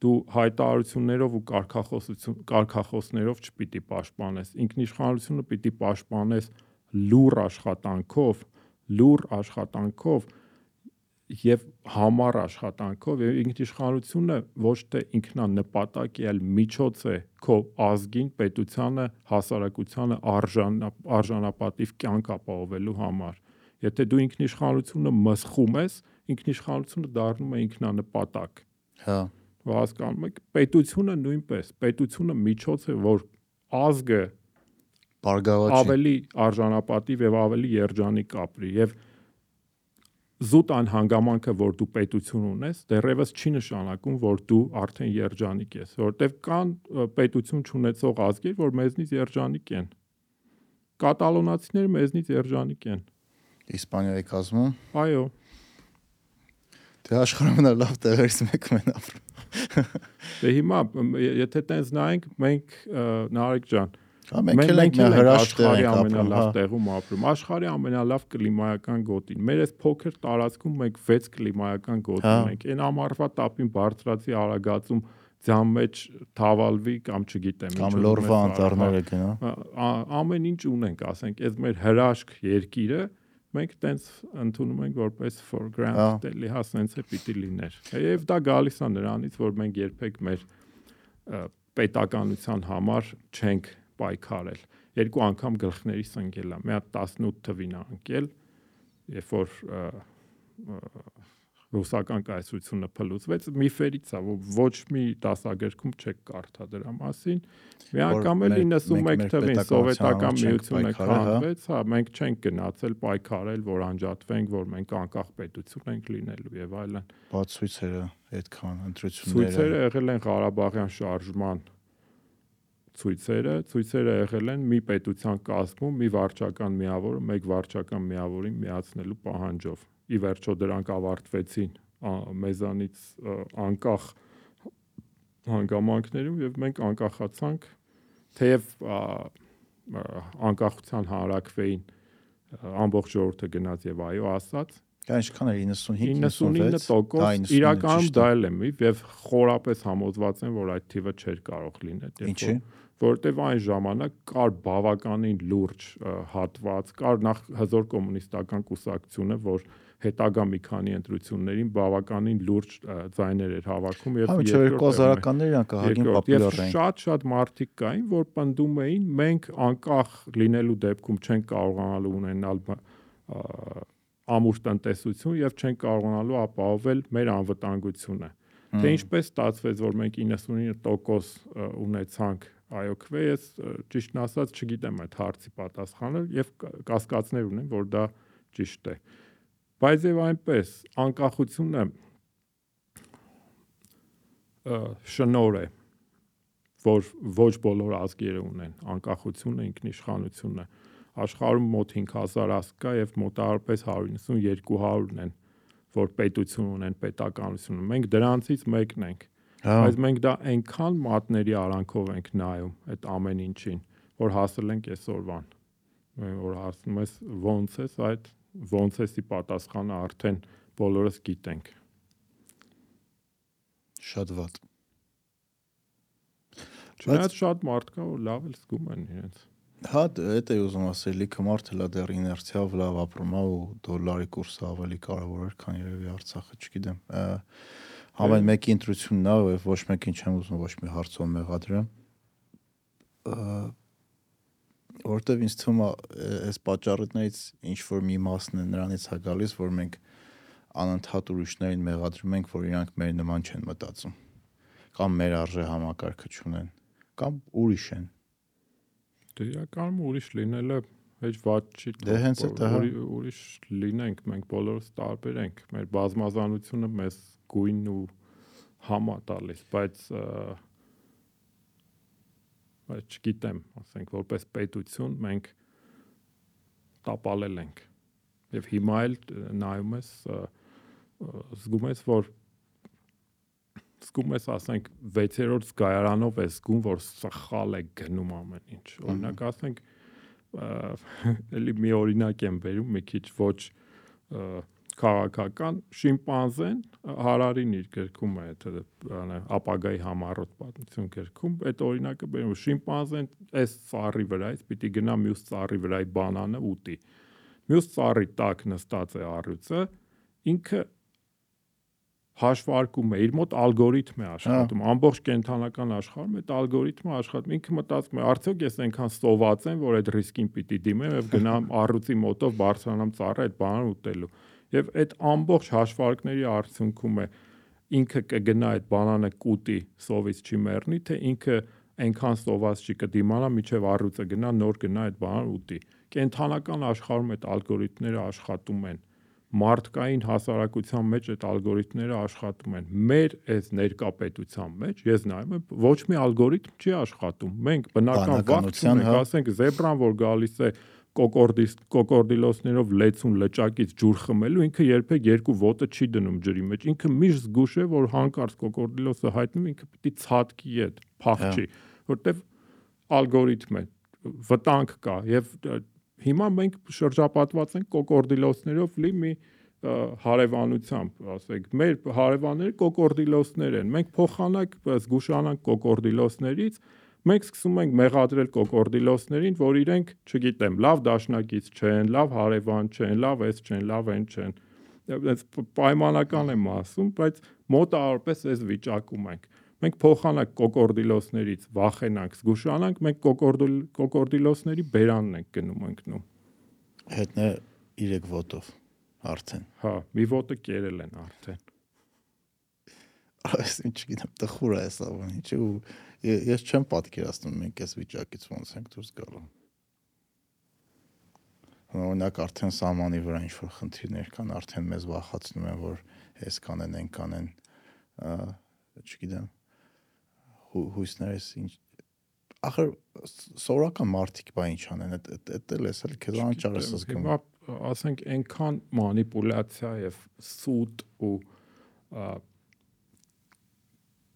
դու հայտարարություններով ու կարկախոսություն կարկախոսներով չպիտի պաշտպանես։ Ինքնիշխանությունը պիտի պաշտպանես լուր աշխատանքով, լուր աշխատանքով եւ համառ աշխատանքով եւ ինքնիշխանությունը ոչ թե ինքնանպատակ է, այլ միջոց է քո ազգին, պետությանը, հասարակությանը արժան արժանապատիվ կյանք ապահովելու համար։ Եթե դու ինքնիշխանությունը մսխում ես, ինքնիշխանությունը դառնում է ինքնանպատակ։ Հա։ Հասկանում եք, պետությունը նույնպես, պետությունը միջոց է, որ ազգը բարգավաճի ավելի արժանապատիվ եւ ավելի երջանիկ ապրի եւ զուտ այն հանգամանքը, որ դու պետություն ունես, դեռևս չի նշանակում, որ դու արդեն երջանիկ ես, որովհետև կան պետություն չունեցող ազգեր, որ մեզնից երջանիկ են։ Կատալոնացիները մեզնից երջանիկ են։ Իսպանիայի կազմում։ Այո։ Դե աշխարհում նա լավ տեղերից մեկում են ապրում։ Դե հիմա եթե տենց նայենք, մենք Նարեկ ջան, Հա մենք էլ ենք մեր հրաշ աշխարհի ամենալավ հա։ տեղում ապրում։ Աշխարհի ամենալավ կլիմայական գոտին։ Մեր այս փոքր տարածքում մենք 6 կլիմայական գոտ հա։ ունենք։ Այն ամառվա տապին բարձրացի արագացում ձյան մեջ թավալվի կամ չգիտեմ կամ լորվա անտառները գնա ամեն ինչ ունենք ասենք այս մեր հրաշք երկիրը մենք տենց ընդունում ենք որպես for granted էլի հա սենց է պիտի լիներ եւ դա գալիս է նրանից որ մենք երբեք մեր պետականության համար չենք պայքարել երկու անգամ գլխներիս ընկել է մի հատ 18 թվին անկել երբ որ ռուսական կայսրությունը փլուզվեց միֆերից է որ ոչ մի դասագրքում չեք կարդա դրա մասին մի անգամ էլ 91 թվին սովետական միությունը հա։ քանդվեց հա մենք չենք գնացել պայքարել որ անջատվենք որ մենք անկախ պետություն ենք լինելու եւ այլն բաց ցույցերը այդքան ընտրությունները ցույցերը եղել են Ղարաբաղյան շարժման ցույցերը ցույցերը եղել են մի պետության կազմում մի վարչական միավորը մեկ վարչական միավորին միացնելու պահանջով ի վերջո դրանք ավարտվեցին մեզանից անկախ հանգամանքներում եւ մենք անկախացանք թեև անկախության հարակվեին ամբողջ ժողովուրդը գնաց եւ այո ասաց. Ինչքան էր 95 99% իրականում դա էլ է միվ եւ խորապես համոզված եմ որ այդ թիվը չէր կարող լինել Ինչի՞ որտեվ այն ժամանակ կար բավականին լուրջ հատված, կար նախ հզոր կոմունիստական կուսակցությունը, որ հետագա մի քանի ընտրություններին բավականին լուրջ ձայներ էր հավաքում եւ 2000-ականներ իրանք ահագին պոպուլյար էին։ Շատ-շատ մարդիկ կային, որ պնդում էին, մենք անկախ լինելու դեպքում չենք կարողանալու ունենալ ամուր տնտեսություն եւ չենք կարողանալու ապահովել մեր անվտանգությունը։ Թե ինչպես ստացվեց, որ մենք 99% ունեցանք այո քվե, ես ճիշտն ասած չգիտեմ այդ հարցի պատասխանը եւ կասկածներ ունեմ, որ դա ճիշտ է։ Բայց եւ այնպես անկախությունը շնոր է որ ոչ բոլոր ազգերը ունեն անկախությունը ինքնիշխանությունը աշխարհում մոտ 5000 ազգ կա եւ մոտավորապես 190-200 են որ պետություն ունեն պետականություն մենք դրանցից մեկն ենք Հա։ Բայց մենք դա այնքան մատների արանքով ենք նայում այդ ամեն ինչին, որ հասել ենք այսօրվան։ Որ ասում ես ո՞նց է այդ ո՞նց էսի պատասխանը արդեն բոլորս գիտենք։ Շատ վատ։ Չնայած շատ մարդ կա, որ լավ էլ զգում են իրենց։ Հա, դա է ուզում ասել, լիքը մարդ հլա դեռ իներցիայով լավ ապրում է ու դոլարի կուրսը ավելի կարևոր է, քան երևի Արցախը, չգիտեմ։ Ա Ամեն մեկի ընտրությունն է, ոչ մեկին չեմ ուզում ոչ մի հարցով մեղադրեմ։ Որտեւ ինձ թվում է այս պատճառներից ինչ որ մի մասն է նրանից հա գալիս, որ մենք անընդհատ ուրիշներին մեղադրում ենք, որ իրանք մեր նման չեն մտածում կամ մեր արժե համակարգը չունեն կամ ուրիշ են։ Դե իրականում ուրիշ լինելը հեչ ված չի։ Դե հենց դա հա։ ուրիշ լինենք, մենք բոլորս տարբեր ենք։ Մեր բազմազանությունը մեզ գույն ու համա տալիս, բայց բայց չգիտեմ, ասենք որպես պետություն մենք տապալել ենք։ Եվ հիմա էլ նայում ես զգում ես, որ զգում ես, ասենք 6-րդ զգայարանով ես զգում, որ սխալ է գնում ամեն ինչ։ Օրինակ ասենք էլի մի օրինակ եմ վերում, մի քիչ ոչ քաղաքական շիմպանզեն Հարարին իր գրքում է դա ապագայի համառոտ պատմություն գրքում այդ օրինակը բերում շիմպանզեն այս ծառի վրայից պիտի գնա մյուս ծառի վրայի բանանը ուտի մյուս ծառի տակ նստած է առյուծը ինքը հաշվարկում է իր մոտ ալգորիթմ է աշխատում ամբողջ կենթանական աշխարհում այդ ալգորիթմը աշխատում ինքը մտածում է արդյոք ես այնքան սոված եմ որ այդ ռիսկին պիտի դիմեմ եւ գնամ առյուծի մոտով բարձրանամ ծառը այդ բանը ուտելու եւ այդ ամբողջ հաշվարկների արդյունքում է ինքը կգնա այդ բանանը կուտի սովից չի մեռնի թե ինքը այնքան սոված չի կդիմանա միջև առյուծը գնա նոր գնա այդ բանը ուտի կենթանական աշխարհում այդ ալգորիթմները աշխատում են մարդկային հասարակության մեջ այդ ալգորիթմները աշխատում են։ Մեր այս ներկա պետության մեջ ես նայում եմ ոչ մի ալգորիթմ չի աշխատում։ Մենք բնական վաղ չունենք, հա։ ասենք զեբրան, որ գալիս է կոկորդիս կոկորդիլոսներով լեցուն լճակից ջուր խմելու ինքը երբեք երկու ոտը չի դնում ջրի մեջ ինքը միշտ զգուշ է որ հանկարծ կոկորդիլոսը հայտնում ինքը պիտի ցածկի այդ փախչի որտեվ ալգորիթմ է վտանգ կա եւ հիմա մենք շրջապատված ենք կոկորդիլոսներով լի մի հարևանությամբ, ասենք, մեր հարևանները կոկորդիլոսներ են։ Մենք փոխանակ զգուշանանք կոկորդիլոսներից, մենք սկսում ենք մեղադրել կոկորդիլոսներին, որ իրենք, չգիտեմ, լավ դաշնակից չեն, լավ հարևան չեն, լավ էս չեն, լավ այն չեն։ Այս պայմանական եմ ասում, բայց մոտավորապես այս վիճակում ենք։ Մենք փոխանակ կոկորդիլոսներից վախենանք, զգուշանանք, մենք կոկորդիլ կոկորդիլոսների բերանն ենք գնում ընկնում։ Հետն է 3 ոտով արդեն։ Հա, մի ոտը կերել են արդեն։ Այս ինչ գիտեմ, տխուր է սա ինչ ու ես չեմ պատկերացնում մենք այս վիճակից ոնց ենք դուրս գալու։ Օրինակ արդեն սահմանի վրա ինչ որ խնդիրներ կան, արդեն մեզ վախացնում են, որ այս կանեն, այն կանեն, չգիտեմ, հույսներս ինչ ախր սովորական մարդիկ բա ինչ անեն, այդ էլ էս էլ քեզ անճար ես զգում։ Հիմա ասենք այնքան մանիպուլյացիա եւ սուտ ու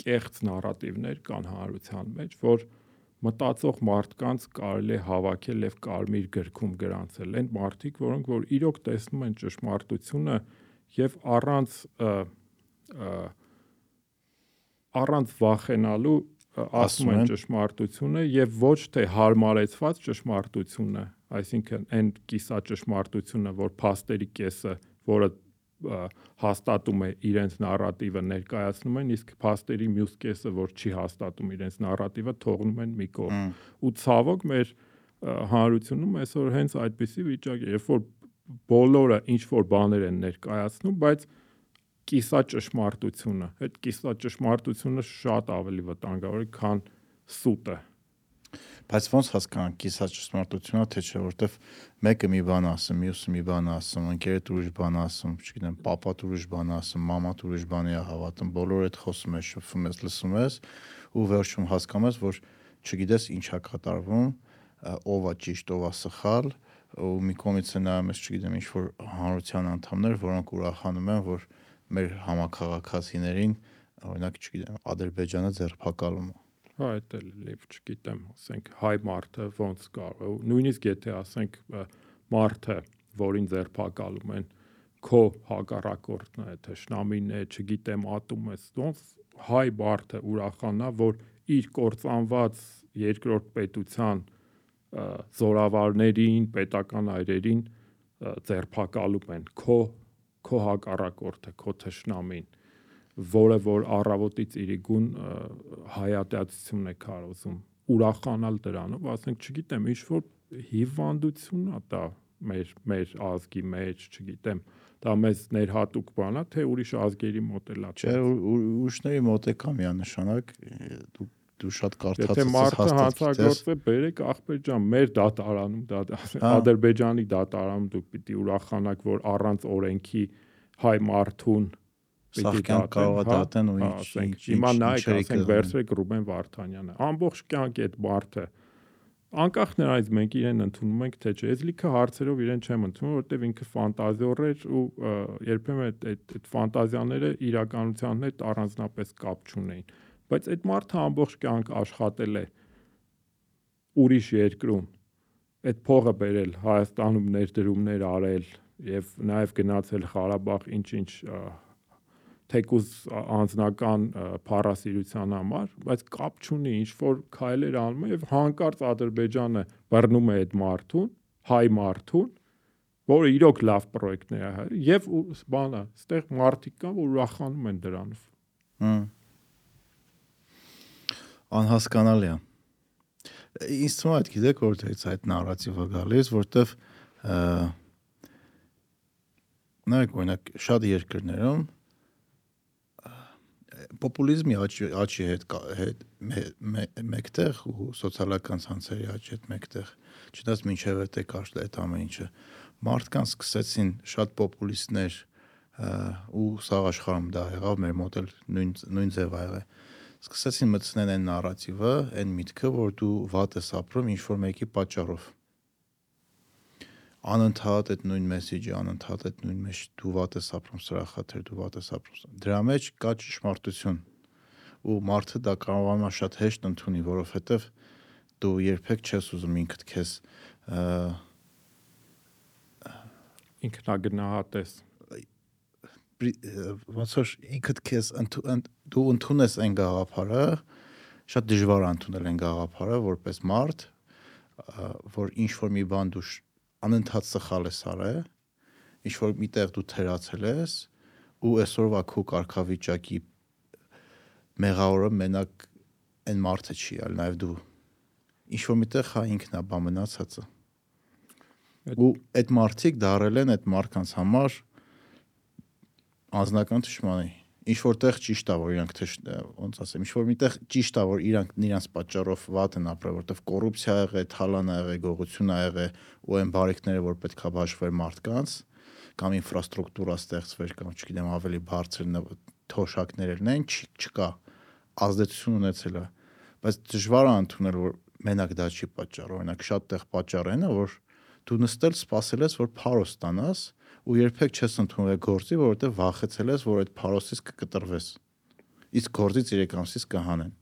կեղծ նարատիվներ կան հանրության մեջ, որ մտածող մարդկանց կարելի է հավաքել եւ կարմիր գրքում գրանցել։ Այն մարդիկ, որոնք որ իրոք տեսնում են ճշմարտությունը եւ առանց առանց վախենալու ասում են ճշմարտությունը եւ ոչ թե հարմարեցված ճշմարտությունը, այսինքն այն կիսա ճշմարտությունը, որ փաստերի կեսը, որը հաստատում է իրենց նարատիվը ներկայացնում են, իսկ փաստերի մյուս կեսը, որ չի հաստատում իրենց նարատիվը, թողնում են մի կողմ։ Ու ցավոք մեր հանրությունում այսօր հենց այդպիսի վիճակ է, երբ որ բոլորը ինչ որ բաներ են ներկայացնում, բայց կիսա ճշմարտությունը, այդ կիսա ճշմարտությունը շատ ավելի վտանգավոր է, քան սուտը։ Բայց ոնց հասկանանք կիսա ճշմարտությունը, թե չէ, որովհետև մեկը մի բան ասում, մյուսը մի բան ասում, ընկերդ ուրիշ բան ասում, չգիտեմ, papat ուրիշ բան ասում, mamat ուրիշ բանի է հավատում, բոլորը այդ խոսում ես, շփվում ես, լսում ես ու վերջում հասկանում ես, որ չգիտես ինչա կատարվում, ով է ճիշտ, ով է սխալ, ու մի կողմից նայում ես, չգիտեմ, ինչ որ հանրության անդամներ, որոնք ուրախանում են, որ մեր համակարգացիներին, օրինակ, չգիտեմ, Ադրբեջանը ձերբակալում է Հա, դա լիվ չգիտեմ, ասենք հայ մարդը ոնց կարող նույնիսկ եթե ասենք մարդը, որին ձերբակալում են քո հակառակորդն է, թշնամին է, չգիտեմ, ատում է, ոնց հայ մարդը ուրախանա, որ իր կործանված երկրորդ պետության զորավարներին, պետական այրերին ձերբակալում են քո քո հակառակորդը, քո թշնամին, որը որ առավոտից իրիկուն հայատյացություն է կարոզում, ուրախանալ դրանով, ասենք, չգիտեմ, ինչ որ հիվանդություն է դա մեր մեր ազգի մեջ, չգիտեմ, դա մեզ ներհատուկ բան է, թե ուրիշ ազգերի մոտ է լա։ Չէ, ուրիշների մոտ է կա միանշանակ դու դու շատ կարդացած ես հաստատ։ Եթե մարդը հանցագործը բերեք ախպեր ջան, մեր դատարանում, դա Ադրբեջանի դատարանում դուք պիտի ուրախանաք, որ առանց օրենքի հայ մարդուն կարող է հա, դատեն ու ինչ ինչ հիմա նայեք ասենք վերցրեք Ռուբեն Վարդանյանը ամբողջ կյանք այդ մարդը անկախ նրանից մենք իրեն ընդունում ենք թե չէ ես լիքը հարցերով իրեն չեմ ընդունում որովհետև ինքը ֆանտազիոր էր ու երբեմն այդ այդ այդ ֆանտազիաները իրականության հետ առանձնապես կապ չունեին բայց այդ մարդը ամբողջ կյանք աշխատել է ուրիշ երկրում այդ փողը բերել Հայաստանում ներդրումներ արել եւ նաեւ գնացել Ղարաբաղ ինչ-ինչ թեկուզ անձնական փառասիրության համար, բայց կապ չունի ինչ որ քայլեր անում է եւ հանկարծ Ադրբեջանը բռնում է այդ մարդուն, հայ մարդուն, որը իրոք լավ պրոյեկտներ է եւ բանը, այստեղ մարդիկ կան, որ ուրախանում են դրանով։ Հմ։ Անհասկանալի է։ Ինձ թվում է, գիտեք, որտեղից այդ նարատիվը գալիս, որտեվ նայեք, օրինակ, շատ երկրներում պոպուլիզմի աճի աճի հետ հետ մեկտեղ ու սոցիալական ցանցերի աճի հետ մեկտեղ չնայած մինչև այդ է կարճ այդ ամեն ինչը մարդկանց սկսեցին շատ պոպուլիստներ ու սա աշխարհում դա եղավ մեր մոտ էլ նույն նույն ձև ա եղել սկսեցին մտցնել այն նարատիվը, այն միտքը, որ դու վատ ես ապրում ինչ որ մեկի պատճառով անընդհատ այդ նույն մեսեջը, անընդհատ այդ նույն մեջ դու վատ ես ապրում սրախաթեր, դու վատ ես ապրում։ Դրա մեջ կա ճշմարտություն։ Ու մարդը դա կարողանում է շատ հեշտ ընդունի, որովհետև դու երբեք չես ուզում ինքդ քեզ ինքնագնահատես ոնց որ ինքդ քեզ դու ընդունես այն գաղափարը, շատ դժվար է ընդունել այն գաղափարը որպես մարդ, որ ինչ որ մի բան դու անընդհատ սխալ ես արել, ինչ որ միտեղ դու թերացել ես ու այսօրվա քո կարգավիճակի մեղավորը մենակ այն մարդը չի, այլ նաև դու ինչ որ միտեղ հա ինքն է բա մնացածը ու այդ մարդիկ դարել են այդ մարդկանց համար անձնական ճշմարի ինչ որտեղ ճիշտ է որ իրանք թե ոնց ասեմ ինչ որ միտեղ ճիշտ է որ իրանք նրանց պատճառով վատ են ապրել որովհետև կոռուպցիա ա եղե, թալան ա եղե, գողություն ա եղե ու այն բարիկները որ պետքա բաշխվեր մարդկանց կամ ինֆրաստրուկտուրա ստեղծվեր կամ չգիտեմ ավելի բարձր թոշակներ լինեն չկա ազդեցություն ունեցել է բայց դժվար է ընդունել որ մենակ դա չի պատճառը օրինակ շատ տեղ պատճառ այն է որ դու նստել սпасել ես որ փարոս ստանաս ու երբեք չես ընդունվել գործի, որովհետև վախեցել ես, որ այդ փարոսից կկտրվես։ Իսկ գործից 3 ամսից կհանեն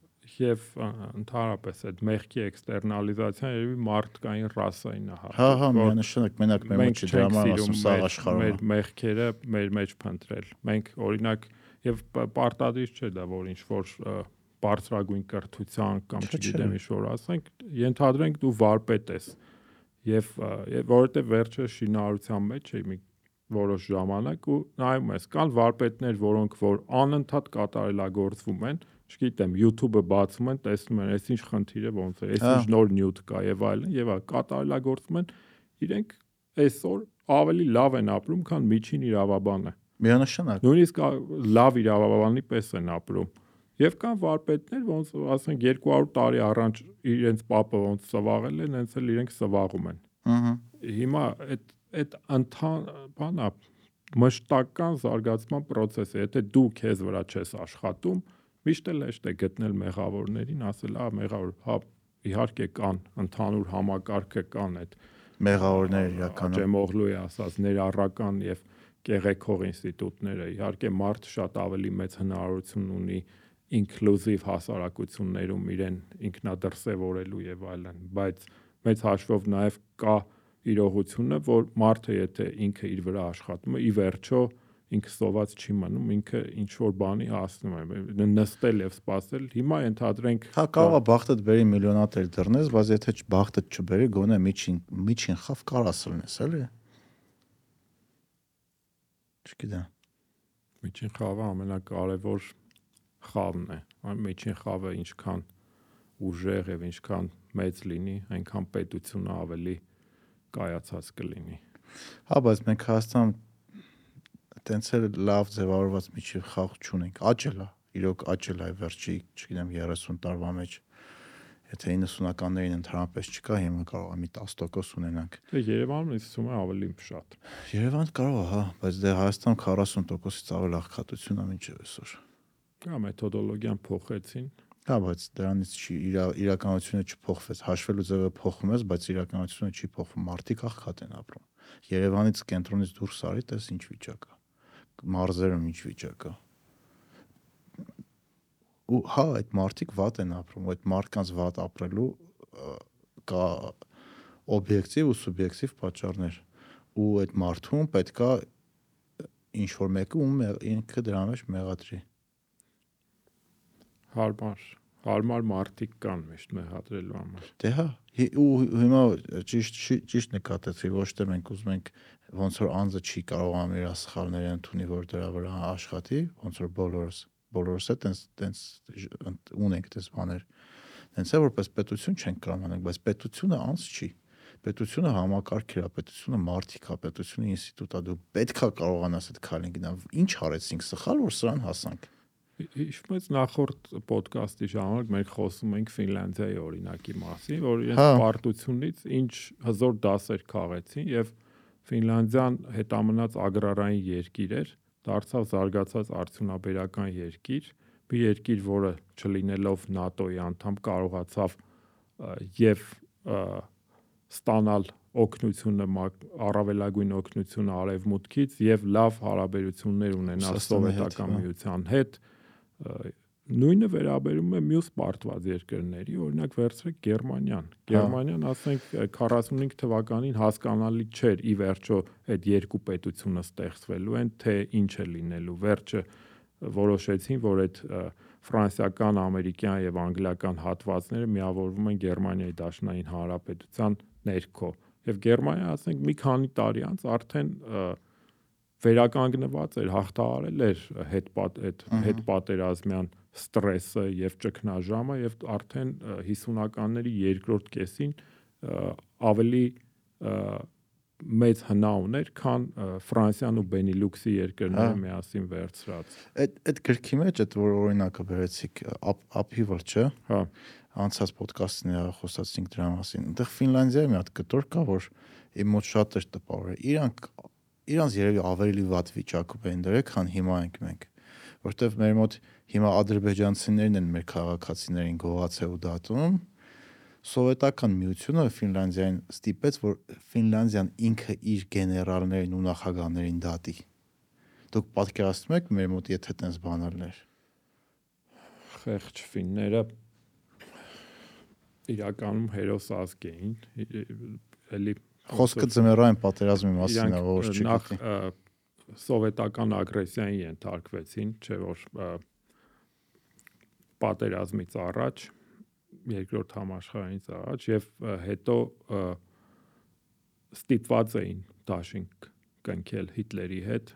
եւ ընդհանրապես այդ մեղքի էքստերնալիզացիան երևի մարդկային ռասային է հարցը։ Հա, հա, միանշանակ մենակ մեր մեջ դրամա ասում սա աշխարհում։ Մեր մեղքերը մեր մեջ փնտրել։ Մենք օրինակ եւ պարտադիր չէ դա որ ինչ որ բարձրագույն կրթության կամ չգիտեմ ինչ որ ասենք, ենթադրենք դու վարպետ ես եւ որովհետեւ վերջը շինարարության մեջ է մի որոշ ժամանակ ու նայում ես կան վարպետներ, որոնք որ անընդհատ կատարելագործվում են, չգիտեմ, YouTube-ը բացում են, տեսնում են, այս ինչ խնդիր է, ոնց է, այս ինչ հա։ նոր նյութ կա եւ այլն, եւ կատարելագործում են, իրենք այսօր ավելի լավ են ապրում, քան միջին իրավաբանը։ Միանշանակ։ Նույնիսկ լավ իրավաբանի պես են ապրում։ Եվ կան վարպետներ, ոնց ասենք 200 տարի առաջ իրենց papa ոնց սվաղել են, հենց էլ իրենք սվաղում են։ Ահա։ Հիմա այդ այդ ընթան բանա մշտական զարգացման process է։ Եթե դու քեզ վրա չես աշխատում, միշտ էլ հեշտ է գտնել մեղավորներին, ասել, «Ա մեղավոր, հա, իհարկե կան, ընդհանուր համակարգը կան այդ մեղավորներ իրականում։ Ջեմօղլուի ասած ներառական եւ կեղեքող ինստիտուտները իհարկե մարդ շատ ավելի մեծ հնարավորություն ունի ինկլյուզիվ հասարակություններում իրեն ինքնադրսևորելու եւ այլն, բայց մեծ հաշվով նաեւ կա իրողությունը, որ մարդը եթե ինքը իր վրա աշխատում է, ի վերջո ինքը սոված չի մնում, ինքը ինչ որ բանի հասնում է, նստել եւ սпасել։ Հիմա ենթադրենք Հա կարող է բախտդ բերի միլիոնատեր դռնես, բայց եթե բախտդ չբերի, գոնե միջին միջին խավ կարաս լինես, էլի։ Չգիտեմ։ Միջին խավը ամենակարևոր խավն է։ Այն միջին խավը ինչքան ուժեղ եւ ինչքան մեծ լինի, այնքան պետությունը ավելի կայացած կլինի։ Հա, բայց մենք Հայաստան տենց էլ լավ ձևավորված միջի խաղ չունենք։ Աճել է, իրոք աճել է վերջի, չգիտեմ 30 տարվա մեջ եթե 90-ականներին ընդհանրապես չկա, հիմա կարող է մի 10% ունենանք։ Դե Երևանում իսում է ավելի շատ։ Երևան կարող է, հա, բայց դե Հայաստան 40%-ից ավել աղքատություն է մինչև այսօր։ Հա, մեթոդոլոգիան փոխեցին, Հա, բայց դրանից չի իրա, իրականությունը չփոխվեց։ Հաշվելու ձևը փոխում ես, բայց իրականությունը չի փոխվում։ Մարդիկ աղքատ են ապրում։ Երևանից կենտրոնից դուրս արի, տես ինչ վիճակ է։ Մարզերում ինչ վիճակ է։ Ու հա, այդ մարդիկ վատ են ապրում, այդ մարդկանց վատ ապրելու կա օբյեկտիվ ու սուբյեկտիվ պատճառներ։ Ու այդ մարդուն պետքա ինչ որ մեկը ում ինքը դրա մեջ մեղադրի հարմար հարմար մարտիկ կան միշտ մեղադրելու համար։ Դե հա, ու հիմա ճիշտ ճիշտ նկատեցի, ոչ թե մենք ուզում ենք ոնց որ անձը չի կարողանում իր սխալները ընդունի, որ դրա վրա աշխատի, ոնց որ բոլորս բոլորս է տենց տենց ունենք դες բաներ։ Տենց է որպես պետություն չենք կարող անենք, բայց պետությունը անձ չի պետությունը համակարգ է, պետությունը մարդիկ է, պետությունը ինստիտուտ է, դու պետքա կարողանաս այդ քայլին գնալ։ Ինչ արեցինք սխալ, որ սրան հասանք։ Հիշում եք նախորդ ոդկասթի ժամանակ մենք խոսում էինք Ֆինլանդիայի օրինակի մասին, որ իրենց հա։ պարտությունից ինչ հզոր դասեր քաղեցին եւ Ֆինլանդիան հետամնաց ագրարային երկիր էր, դարձավ զարգացած արդյունաբերական երկիր, մի երկիր, որը չլինելով ՆԱՏՕ-ի անդամ կարողացավ եւ ստանալ օգնությունը առավելագույն օգնությունը արևմուտքից եւ լավ հարաբերություններ ունենալ սովետական միության հետ, հետ նույնը վերաբերում է մյուս պարտված երկրների, օրինակ վերցրեք Գերմանիան։ Գերմանիան, ասենք 45 թվականին հասկանալի չէր ի վերջո այդ երկու պետությունը ստեղծվելու են, թե ինչ է լինելու։ Վերջը որոշեցին, որ այդ ֆրանսիական, ամերիկյան եւ անգլիական հատվածները միավորվում են Գերմանիայի Դաշնային Հանրապետության ներքո։ Եվ Գերմանիա, ասենք մի քանի տարի անց արդեն վերականգնված էր, հաղթահարել էր հետ այդ հետ պատերազմյան ստրեսը եւ ճգնաժամը եւ արդեն 50-ականների երկրորդ կեսին ավելի մեծ հնա ուներ, քան Ֆրանսիան ու Բենիլյուքսի երկրները միասին վերցրած։ Այդ այդ գրքի մեջ այդ որ օրինակը բերեցիք ափի վրա, չէ՞։ Հա անցած ոդկասթին խոսացինք դրա մասին։ Այնտեղ Ֆինլանդիայի մի հատ կտոր կա, որ իմ մոտ շատ էր տպավորել։ Իրանք իրանց երևի ավելի վատ վիճակում են դրել, քան հիմա ենք մենք որտեվ մեր մոտ հիմա ադրբեջանցիներն են մեր քաղաքացիներին գողացել ու դատում սովետական միությունը Ֆինլանդիային ստիպեց, որ Ֆինլանդիան ինքը իր գեներալներին ու նախագահներին դատի։ Դուք պատկերացնում եք մեր մոտ եթե տենց բանալներ։ Խեղճ ֆինները իրականում հերոս ազգ էին, էլի խոսքը ձմեռային պատերազմի մասին է, որ չգիտի։ Նախ սովետական ագրեսիային ենթարկվեցին, չէ որ պատերազմից առաջ երկրորդ համաշխարհայինից առաջ եւ հետո ստիպված էին դաշինք կնքել Հիտլերի հետ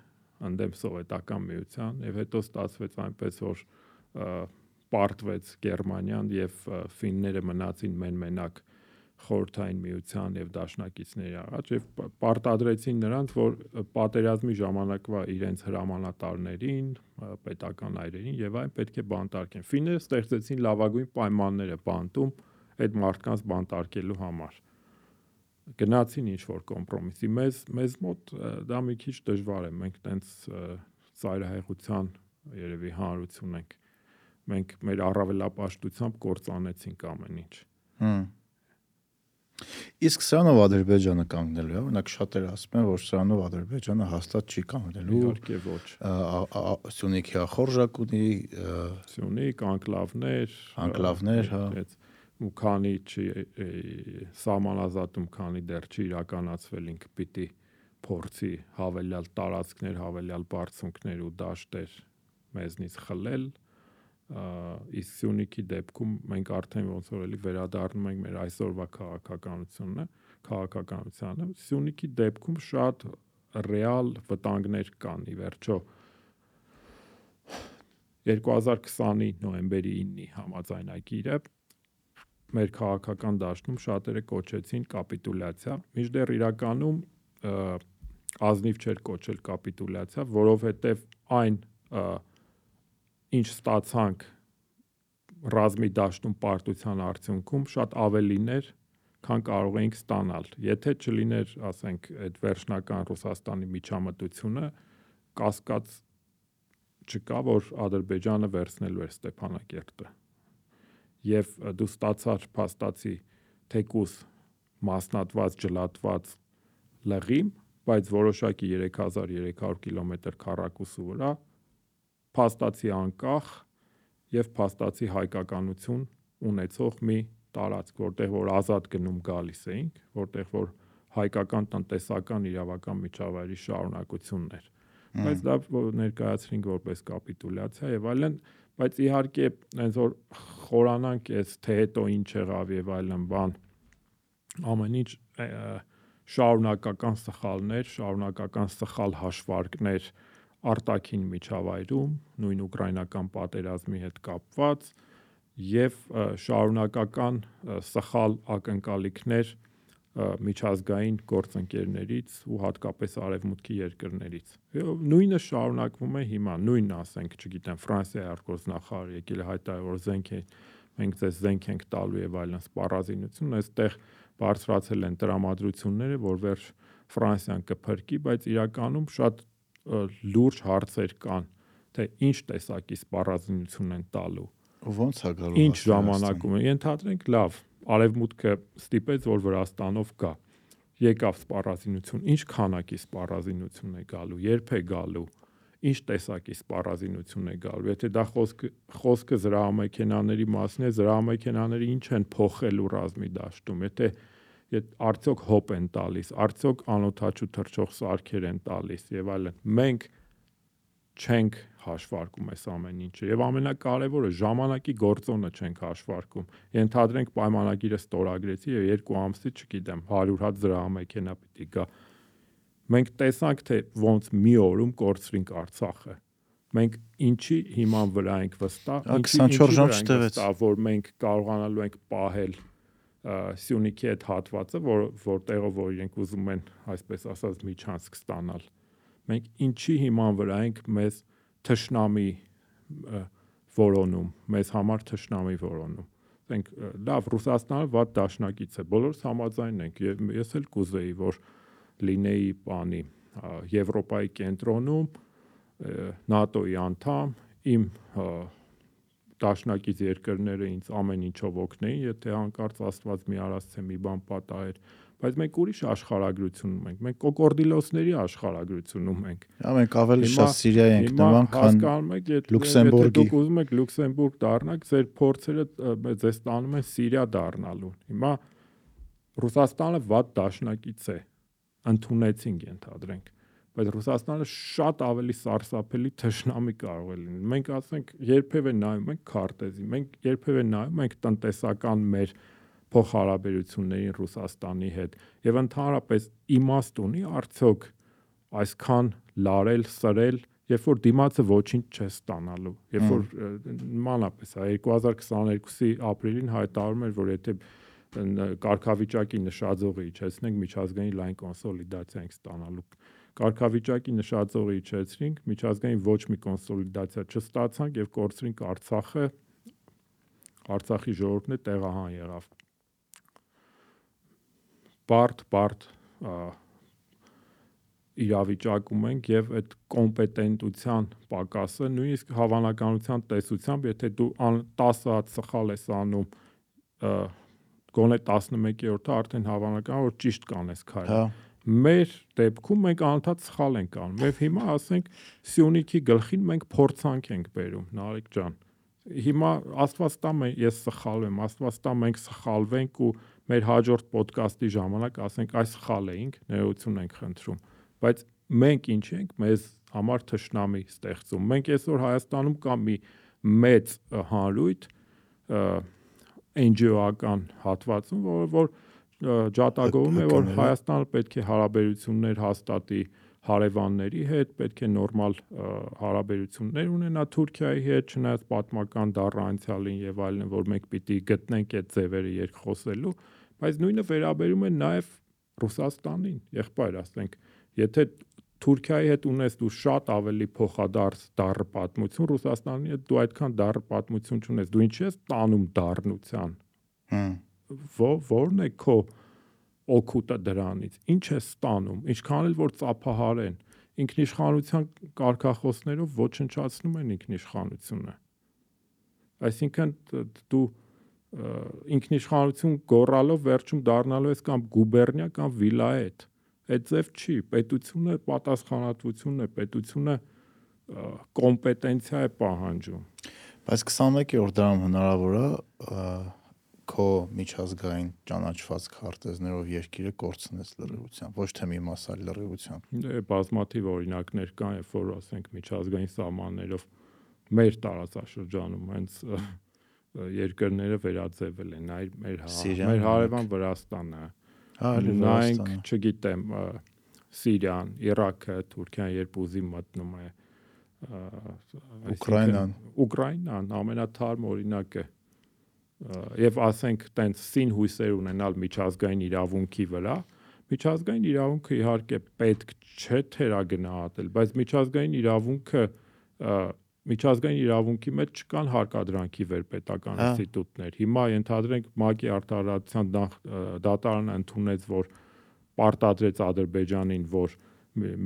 ընդդեմ սովետական միության եւ հետո ստացվեց այնպես որ պարտվեց Գերմանիան եւ ֆինները մնացին մեն-մենակ խորթային միության եւ դաշնակիցների առաջ եւ պարտադրեցին նրանց, որ պատերազմի ժամանակվա իրենց հրամանատարներին, պետական այրերին եւ այն պետք է բանտարկեն։ Ֆինները ստեղծեցին լավագույն պայմանները բանտում այդ մարդկանց բանտարկելու համար գնացին ինչ որ կոմպրոմիսի մեզ մեզ մոտ դա մի քիչ դժվար է մենք տենց ծայրահեղության երևի հանրություն ենք մենք մեր առավելապաշտությամբ կործանեցինք ամեն ինչ հմ Իսկ սրանով Ադրբեջանը կանգնելու է, օրինակ շատերը ասում են, որ սրանով Ադրբեջանը հաստատ չի կանգնելու։ Իհարկե ոչ։ Սյունիքի ախորժակ ունի, Սյունիք, անկլավներ, անկլավներ, հա ու քանի չի սահմանազատում, քանի դեռ չի իրականացվել ինքը պիտի փորձի հավելյալ տարածքներ, հավելյալ բարձունքներ ու դաշտեր մեզնից խլել, իսկ Սյունիքի դեպքում մենք արդեն ոնց որ էլի վերադառնում ենք մեր այսօրվա քաղաքականությունը, քաղաքականությանը։ Սյունիքի դեպքում շատ ռեալ վտանգներ կան ի վերջո 2020-ի նոեմբերի 9-ի համաձայնագիրը մեր քաղաքական դաշտում շատերը կոչեցին կապիտուլյացիա, միջդեռ իրականում ազնիվ չէր կոչել կապիտուլյացիա, որովհետև այն ինչ ստացանք ռազմի դաշտում պարտության արդյունքում շատ ավելիներ, քան կարող էինք ստանալ։ Եթե չլիներ, ասենք, այդ վերջնական Ռուսաստանի միջամտությունը, կասկած չկա, որ Ադրբեջանը վերցնելու էր Ստեփանակերտը։ Եվ դու ստացար փաստացի թեկուս մասնատված, ջլատված լղիմ, բայց որոշակի 3300 կիլոմետր քառակուսու վրա փաստացի անկախ եւ փաստացի հայկականություն ունեցող մի տարածք, որտեղ որ ազատ գնում գալիս էինք, որտեղ որ հայկական տնտեսական իրավական միջավայրի շարունակությունն էր։ Բայց դա ներկայացրինք որպես կապիտուլյացիա եւ այլն, բայց իհարկե այնց որ խորանանք այս թե հետո ինչ եղավ եւ այլն բան ամեն ինչ շարունակական սխալներ, շարունակական սխալ հաշվարկներ, արտաքին միջավայրում, նույն ուկրաինական պատերազմի հետ կապված եւ շարունակական սխալ ակնկալիքներ միջազգային գործընկերներից ու հատկապես արևմուտքի երկրներից։ Նույնը շարունակվում է հիմա, նույնն ասենք, չգիտեմ, Ֆրանսիայի արտգործնախարար եկել է հայտարարել, զենք է մենք ձեզ զենք ենք տալու եւ այլն սպառազինություն, այստեղ բարձրացել են տրամադրությունները, որ վերջ Ֆրանսիան կփրկի, բայց իրականում շատ լուրջ հարցեր կան, թե ինչ տեսակի սպառազինություն են տալու։ Ոնց է գալու։ Ինչ ժամանակում է։ Ենթադրենք, լավ, արևմուտքը ստիպեց, որ Վրաստանով գա։ Եկավ սպառազինություն, ինչ քանակի սպառազինություն է գալու, երբ է գալու, ինչ տեսակի սպառազինություն է գալու։ Եթե դա խոսքը խոսքը զրահամեքենաների մասն է, զրահամեքենաները ինչ են փոխելու ռազմի դաշտում։ Եթե եթե արդյոք հոպ են տալիս, արդյոք անօթաչու թրջող սարքեր են տալիս եւ այլն։ Մենք չենք հաշվարկում այս ամեն ինչը եւ ամենակարևորը ժամանակի գործոնը չենք հաշվարկում ենթադրենք պայմանագիրը ստորագրեցի եւ երկու ամսից չգիտեմ 100 հատ զրահամեքենա պիտի գա մենք տեսանք թե ոնց մի օրում կորցրինք Արցախը մենք ինչի հիման վրա ենք վստահ ինչի 24 ժամ չտևեց որ մենք կարողանալու ենք պահել Սյունիքի այդ հատվածը, որ որտեղով որ իրենք ուզում են, այսպես ասած, միջանցք ստանալ։ Մենք ինչի հիման վրա ենք մեզ թշնամի որոնում, մեզ համար թշնամի որոնում։ Ասենք լավ, Ռուսաստանը ված դաշնակից է, բոլորս համաձայն ենք եւ ես էլ կուզեի, որ լինեի բանի Եվրոպայի կենտրոնում ՆԱՏՕ-ի անդամ, իմ դաշնակից երկրները ինձ ամեն ինչով օգնեին, եթե հանկարծ Աստված մի արած մի բան պատահեր, բայց մենք ուրիշ աշխարհագրություն ունենք։ Մենք կոկորդիլոսների աշխարհագրություն ունենք։ Հա մենք ավելի շատ Սիրիա ենք նման, քան Լյուքսեմբուրգի։ Դուք ուզում եք Լյուքսեմբուրգ դառնաք, ձեր փորձերը ձեզ տանում են Սիրիա դառնալու։ Հիմա Ռուսաստանը վատ դաշնակից է։ Ընթունեցինք ենթադրենք բայց Ռուսաստանը շատ ավելի սարսափելի թշնամի կարող է լինել։ Մենք ասենք երբևէ նայում ենք քարտեզի, մենք երբևէ նայում ենք տնտեսական մեր փոխհարաբերություններին Ռուսաստանի հետ եւ ընդհանրապես իմաստ ունի արդյոք այսքան լարել, սրել, երբ որ դիմացը ոչինչ չէ ստանալու, երբ որ նմանապես է 2022-ի ապրիլին հայտարարում էր, որ եթե կարգավիճակի նշաձողը իջեցնենք միջազգային լայն կոնսոլիդացիա ենք ստանալու կարգավիճակի նշաձողը իջեցրինք, միջազգային ոչ մի կոնսոլիդացիա չստացանք եւ կորցրինք Արցախը։ Արցախի ժողովուրդն է տեղահան եղավ բարդ բարդ իրավիճակում ենք եւ այդ կոմպետենտության պակասը նույնիսկ հավանականության տեսությամբ եթե դու 10 հատ սխալ ես անում գոնե 11-րդը արդեն հավանական որ ճիշտ կանես քայլ հա մեր դեպքում մենք անընդհատ սխալ ենք անում եւ հիմա ասենք Սյունիքի գլխին մենք փորձանք ենք բերում Նարեկ ջան հիմա աստված տա ես սխալվեմ աստված տա մենք սխալվենք ու մեր հաջորդ ոդկասթի ժամանակ ասենք այս սխալ էինք, ներողություն ենք խնդրում, բայց մենք ինչ ենք, մեզ համար թշնամի ստեղծում։ Մենք այսօր Հայաստանում կա մի մեծ հանրույթ NGO-ական հատվածում, որը որ ջատագովում է, որ Հայաստանը պետք է հարաբերություններ հաստատի հարևանների հետ, պետք է նորմալ հարաբերություններ ունենա Թուրքիայի հետ, չնայած պատմական դառնանցյալին եւ այլն, որ մենք պիտի գտնենք այդ ձևերը երկխոսելու, բայց նույնը վերաբերում է նաև Ռուսաստանին, եղբայր, ասենք, եթե Թուրքիայի հետ ունես դու շատ ավելի փոխադարձ դառը պատմություն, Ռուսաստանի հետ դու այդքան դառը պատմություն չունես, դու ինչի ես տանում դառնության։ Հմ։ Ո՞րն է քո օգուտը դրանից։ Ինչ է ստանում։ Ինչքան էլ որ ծափահարեն, ինքնիշխանության կարգախոսներով ոչնչացնում են ինքնիշխանությունը։ Այսինքն դու ինքնիշխանություն գոռալով վերջում դառնալու ես կամ գուբերնիա կամ վիլայետ։ Այդ ձև չի, պետությունը պատասխանատվությունն է, պետությունը կոմպետենցիա է պահանջում։ Բայց 21-րդ դարում հնարավոր է քո միջազգային ճանաչված քարտեզներով երկիրը կորցնես լրիվությամբ, ոչ թե մի մասալ լրիվությամբ։ Դե բազմաթիվ օրինակներ կան, երբ որ ասենք միջազգային սահմաններով մեր տարածաշրջանում հենց երկրները վերաձևել են, այլ մեր մեր հարևան Վրաստանը։ Հա, նայենք, չգիտեմ, Սիրիան, Իրաքը, Թուրքիան երբ ուզի մտնում է Ուկրաինան։ Ուկրաինան ամենաթարմ օրինակը եւ ասենք տենց սին հույսեր ունենալ միջազգային իրավունքի վրա միջազգային իրավունքը իհարկե պետք չէ թերագնահատել բայց միջազգային իրավունքը միջազգային իրավունքի մեջ չկան հարկադրանքի վերպետական հա։ ինստիտուտներ։ Հիմա ենթադրենք ՄԱԿ-ի արտարացության դատարանը ընդունեց, որ պարտադրեց Ադրբեջանին, որ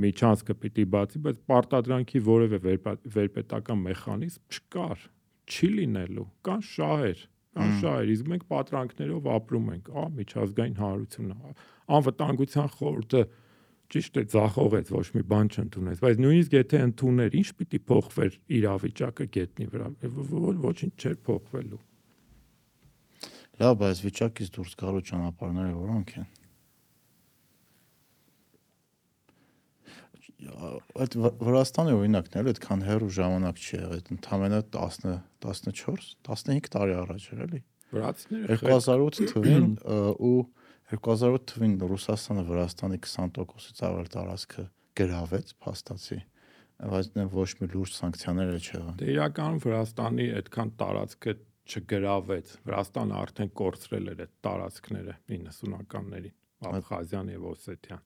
միջանցքը պիտի բացի, բայց պարտադրանքի որևէ վերպետական մեխանիզմ չկար, չի լինելու։ Կան շահեր, կան շահեր, իսկ մենք պատրանքներով ապրում ենք, ա միջազգային հանրությունը, անվտանգության խորհուրդը ճիշտ է ցախողեց ոչ մի բան չընդունեց բայց նույնիսկ եթե ընդուներ ինչ պիտի փոխվեր իրավիճակը գետնի վրա ոչինչ չէր փոխվելու լավ բայց վիճակից դուրս գալու ճանապարհները որոնք են այդ Վրաստանի օրինակն էլ այդքան հեռու ժամանակ չի եղել, ընդամենը 10 14 15 տարի առաջ էր էլի։ Վրացիները 2008 թվին ու 2008 թվին Ռուսաստանը Վրաստանի 20%-ից ավել տարածքը գրավեց, փաստացի, բայց ոչ մի լուրջ սանկցիաներ չեղան։ Դե իրականում Վրաստանի այդքան տարածքը չգրավեց։ Վրաստանը արդեն կորցրել էր այդ տարածքները 90-ականներին, Աբխազիան եւ Օսեթիան։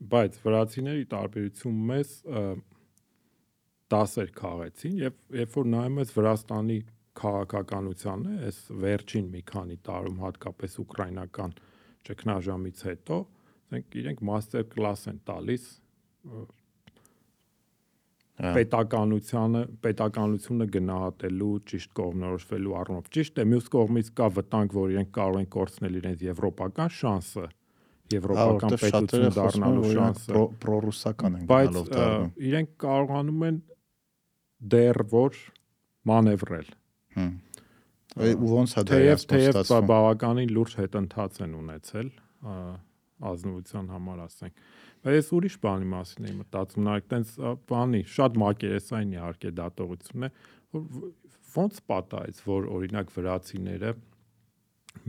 Բայց վրացիների տարբերություն մեծ դասեր քաղեցին եւ երբ որ նայում ես Վրաստանի քաղաքականությանը, այս վերջին մի քանի տարում հատկապես ուկրաինական ճգնաժամից հետո, ասենք իրենք մաստեր կլաս են տալիս պետականությանը պետականությունը գնահատելու ճիշտ կողմնորոշվելու առումով ճիշտ է մյուս կողմից կա վտանգ որ իրենք կարող են կորցնել իրենց եվրոպական շանսը եվրոպական պետություն դառնալու շանսը պրոռուսական են գնալով դառնում իրենք կարողանում են դեռ որ մանևրել հմ ու ոնց է դա թեև թեև բավականին լուրջ հետընթաց են ունեցել ազնվության համար ասենք բայց ես ուրիշ բանի մասին եմ մտածում նայեք տենց բանի շատ մակերեսային իհարկե դատողություն է որ ոնց պատահեց որ օրինակ վրացիները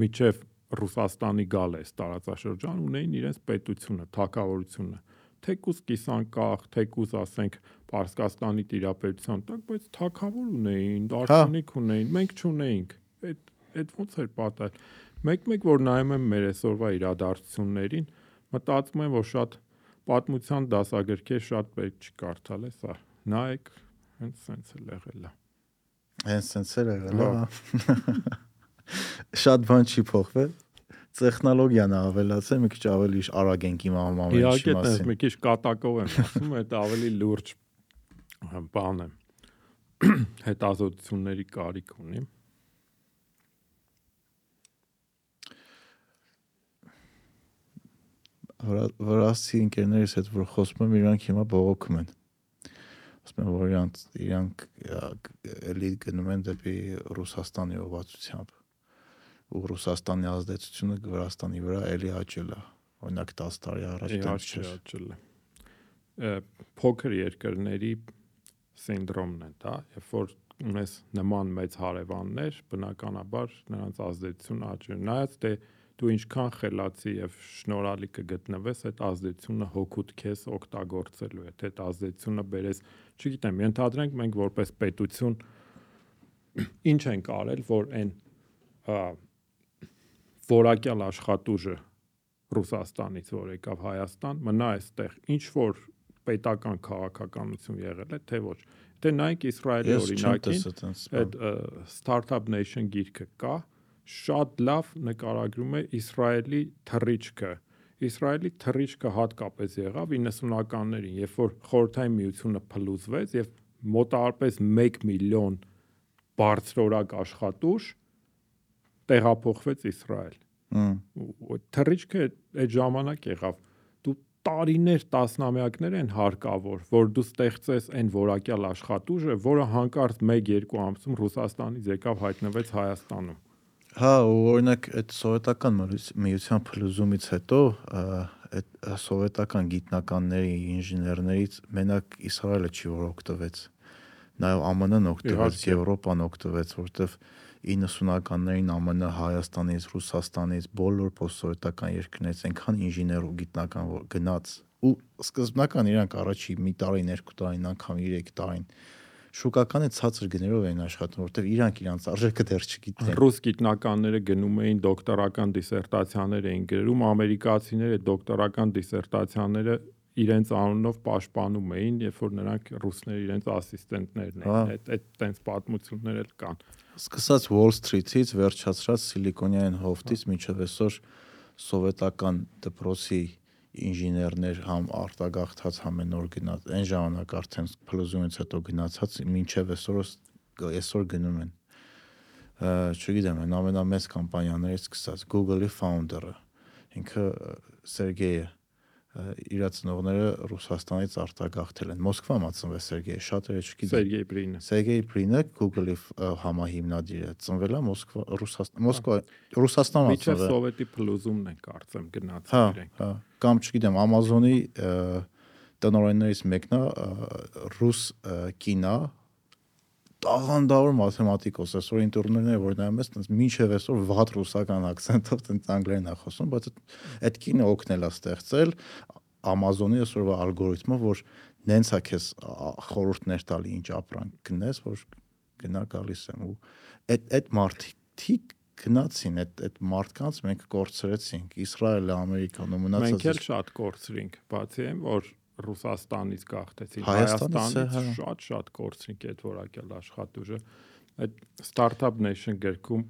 միջև Ռուսաստանի գալես տարածաշրջան ունեին իրենց պետությունը, թակավորությունը թեկուս կիսանկախ, թեկուս ասենք Պարսկաստանի տիրապետության տակ, բայց թակավոր ունեին, դարբնիկ ունեին, մենք չունեինք։ Այդ այդ ոնց էր պատահել։ Մեկ-մեկ որ նայում եմ մեր այսօրվա իրադարձություններին, մտածում եմ, որ շատ պատմության դասագրքեր շատ պետք չի կարդալ է սա։ Նայեք, հենց սենց էլ եղել է։ Հենց սենց էլ եղել է։ Շատ բան չի փոխվել տեխնոլոգիան ավելացել, մի քիչ ավելի արագ ենք ամեն ինչի մասին։ Իհարկե, մի քիչ կատակով եմ ասում, այդ ավելի լուրջ բան է։ Հետազոտությունների կարիք ունի։ վրացի ընկերներից հետ որ խոսում եմ, իրանք հիմա բողոքում են։ Ասում են, որ իրանք իրանք էլի գնում են դեպի Ռուսաստանի ուղղվածությամբ ու Ռուսաստանի ազդեցությունը Վրաստանի վրա էլի աճել է։ Օրինակ 10 տարի առաջ դեռ չէր աճել է։ Փոքր երկրների սինդրոմն է դա, երբ որ ունես նման մեծ հարևաններ, բնականաբար նրանց ազդեցությունը աճում։ Նայած դե դու ինչքան խելացի եւ շնորհալի կգտնվես, այդ ազդեցությունը հոգուտ քեզ օգտագործելու է։ Թե այդ ազդեցությունը բերես, չգիտեմ, ենթադրենք մենք որպես պետություն ինչ ենք արել, որ այն որակյալ աշխատուժը Ռուսաստանից, որ եկավ Հայաստան, մնա այստեղ, ինչ որ պետական քաղաքականություն եղել է, թե ոչ։ Դե նայեք Իսրայելի օրինակին, այդ Startup Nation գիրքը կա, շատ լավ նկարագրում է Իսրայելի թռիչքը։ Իսրայելի թռիչքը հատկապես եղավ 90-ականներին, երբ որ խորհրդային միությունը փլուզվեց եւ մոտավորապես 1 միլիոն բարձրորակ աշխատուժ տեղափոխվեց Իսրայել։ թռիչքը այդ ժամանակ եղավ։ Դու տարիներ, տասնամյակներ են հարկավոր, որ դու ստեղծես այն որակյալ աշխատուժը, որը հանկարծ 1-2 ամսում Ռուսաստանից եկավ հայտնվեց Հայաստանում։ Հա, ու օրինակ այդ սովետական միության փլուզումից հետո այդ սովետական գիտնականների, ինժեներներից մենակ Իսրայելը չի որ օգտվեց։ Նաև ԱՄՆ-ն օգտվեց, Եվրոպան օգտվեց, որովհետև 90-ականներին ԱՄՆ, Հայաստանից, Ռուսաստանից, բոլոր post-սովետական երկրներից այնքան ինժեներ ու գիտնական գնաց ու սկզբնական իրանք առաջի մի տարի, երկու տարին, անգամ 3 տարին շուկականը ցածր գներով էին աշխատում, որտեղ իրանք իրանց արժեքը դեռ չգիտեն։ Ռուս գիտնականները գնում էին դոկտորական դիսերտացիաներ էին գրում, ամերիկացիները դոկտորական դիսերտացիաները իրենց անունով պաշտպանում էին, երբ որ նրանք ռուսները իրենց ասիստենտներն էին։ Այդ այդ տենց պատմություններ էլ կան սկսած Wall Street-ից վերջացրած Սիլիկոնյան հովտից մինչև այսօր սովետական դպրոցի ինժեներներ համ արտագաղթած համենոր գնաց այն ժամանակ արդեն փլուզումից հետո գնացած մինչև այսօր այսօր գնում են. Չգիտեմ այն ամենամեծ կամպանիաներից սկսած Google-ի founder-ը ինքը Սերգեյը իր ծնողները Ռուսաստանից արտագաղթել են։ Մոսկվա մածնվել Սերգեյ, շատերը չգիտեն։ Սերգեյ Բրինը։ Սերգեյ Բրինը Google-ի համահիմնադիրը ծնվել է Մոսկվա, Ռուսաստան, Մոսկվա, Ռուսաստան Միջև մածնվել։ սովետի փլուզումն են կարծեմ Հա, գնացել իրենք։ հա, կամ չգիտեմ, Amazon-ի տնօրեններից մեկն է ռուս կինա տաղանդավոր մաթեմատիկոս, այսօր ինտերնետները որ նայում ես, տենց մինչև այսօր վատ ռուսական акցենտով տենց անգլերեն է խոսում, բայց այդ կինը օգնել է ստեղծել Amazon-ի այսօրվա ալգորիթմը, որ նենց է քեզ խորհուրդներ տալի ինչ ապրանք գնես, որ գնա գալիս եմ ու այդ այդ մարդիկ գնացին այդ այդ մարդկանց մենք կորցրեցինք Իսրայելը, Ամերիկան ու մնացած Մենք էլ շատ կորցրինք, բացի այն, որ Ռուսաստանից գաղթեցին, Հայաստանից Հայաստանից հա։ շատ-շատ կորցրինք այդ որակյալ աշխատուժը։ Այդ Startup Nation գրքում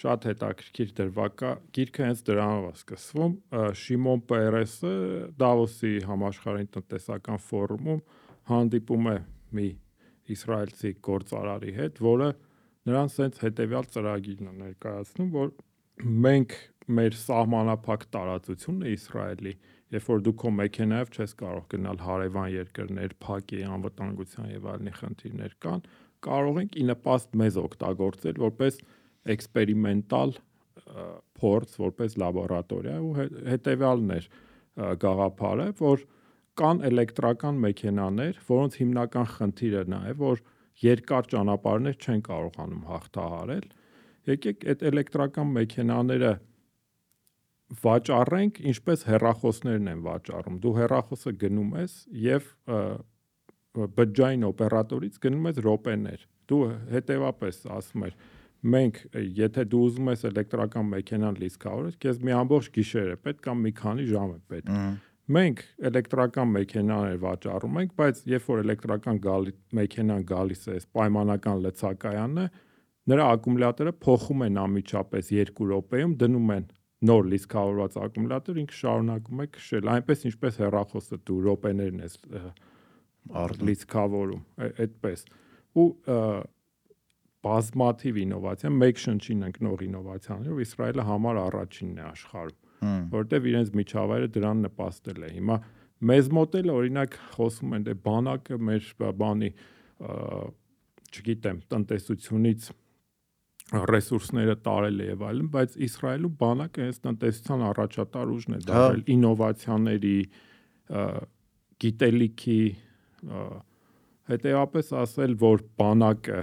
շատ հետաքրքիր դրվակա գիրքը հենց դրանով է սկսվում Շիմոն Պերեսը Դավոսի համաշխարհային տնտեսական ֆորումում հանդիպում է մի իսրայելցի գործարարի հետ, որը նրան սենց հետեւյալ ծրագիրն է ներկայացնում, որ մենք մեր սահմանափակ տարածությունը Իսրայելի, երբ որ դու քո մեքենայով չես կարող գնալ հարևան երկրներ, փակի անվտանգության եւ այլնի խնդիրներ կան, կարող ենք ի նպաստ մեզ օգտագործել որպես էքսպերիմենտալ փորձ, որպես լաբորատորիա ու հե- հետեւյալն էր ը, գաղափարը, որ կան էլեկտրական մեքենաներ, որոնց հիմնական խնդիրը նա է, որ երկար ճանապարհներ չեն կարողանում հաղթահարել։ Եկեք այդ էլեկտրական մեքենաները վաճառենք, ինչպես հեռախոսներն են վաճառում։ Դու հեռախոսը գնում ես եւ բջջային օպերատորից գնում ես րոպեներ։ Դու հետեւապես ասում ես մենք եթե դու ուզում ես էլեկտրական մեքենան լիցքավորես, քեզ մի ամբողջ գիշեր է պետք կամ մի քանի ժամ է պետք։ Մենք էլեկտրական մեքենաներ վաճառում ենք, բայց երբ որ էլեկտրական գալի մեքենան գալիս է, պայմանական լցակայանը, նրա ակումուլյատորը փոխում են անմիջապես 2 րոպեում, դնում են նոր լիցքավորված ակումուլյատոր, ինքը շարունակում է քշել, այնպես ինչպես հեռախոսը դու րոպեներն ես լիցքավորում, այդպես։ Ու բազմաթիվ ինովացիա, մեկ շնչին ընկնող ինովացիաներով Իսրայելը համար առաջինն է աշխարհում Հմ։ որտեվ իրենց միջավայրը դրան նպաստել է։ Հիմա մեզ մոտ էլ օրինակ խոսում են դե բանակը մեր բանի չգիտեմ, տնտեսությունից ռեսուրսները տարել է եւ այլն, բայց Իսրայելում բանակը հենց տնտեսության առաջատար ուժն է դարձել ինովացիաների, ը, գիտելիքի, հետեւապես ասել, որ բանակը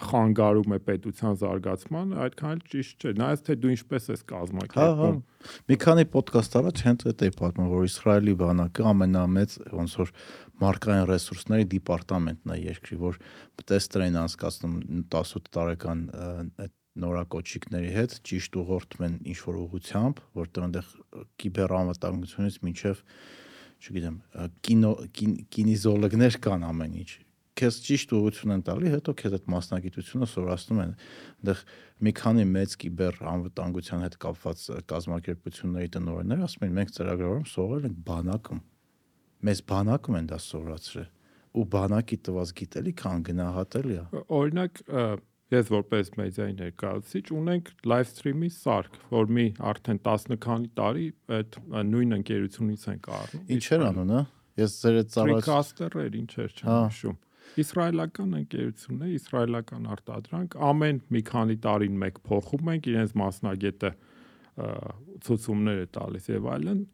խանգարում է պետության զարգացմանը, այդքան ճիշտ չէ։ Նայած թե դու ինչպես ես Հա, հա։ կազմակերպում։ Մի քանի ոդկաստ առաջ հենց այդ է պատմում, որ Իսրայելի բանակը ամենամեծ ոնց որ մարկային ռեսուրսների դիպարտամենտն է երկրի, որ տեստեր են անցկացնում 18 տարեկան այդ նորակոչիկների հետ ճիշտ ուղղորդում են ինչ որ ուղությամբ, որտեղ այնտեղ կիբերանվտանգությունից մինչև չգիտեմ, կինո կին- կինիզոլոգներ կան ամեն ինչ քեզ ճիշտ ուղղություն են տալի, հետո քեզ այդ մասնագիտությունը սովորացնում են։ Այնտեղ մի քանի մեծ կիբեր անվտանգության հետ կապված կազմակերպությունների տնօրեններ ասում են մենք ծրագրավորում սովորել ենք բանակում։ Մեզ բանակում են դա սովորացրել ու բանակի տված գիտելիքը անգնահատելի է։ Օրինակ ես որպես մեդիայի ներկայացուցիչ ունենք live stream-ի սարք, որ մի արդեն 10 քանի տարի այդ նույն ընկերությունից ենք առնում։ Ինչ էր անունը։ Ես ձեր այդ ծառայած Freecaster-եր, ինչեր չեմ հիշում։ Իսրայելական ընկերություն է, իսրայելական արտադրանք, ամեն մի քանի տարին մեկ փոխում ենք իրենց մասնագետը ցուցումներ է տալիս եւ այլն։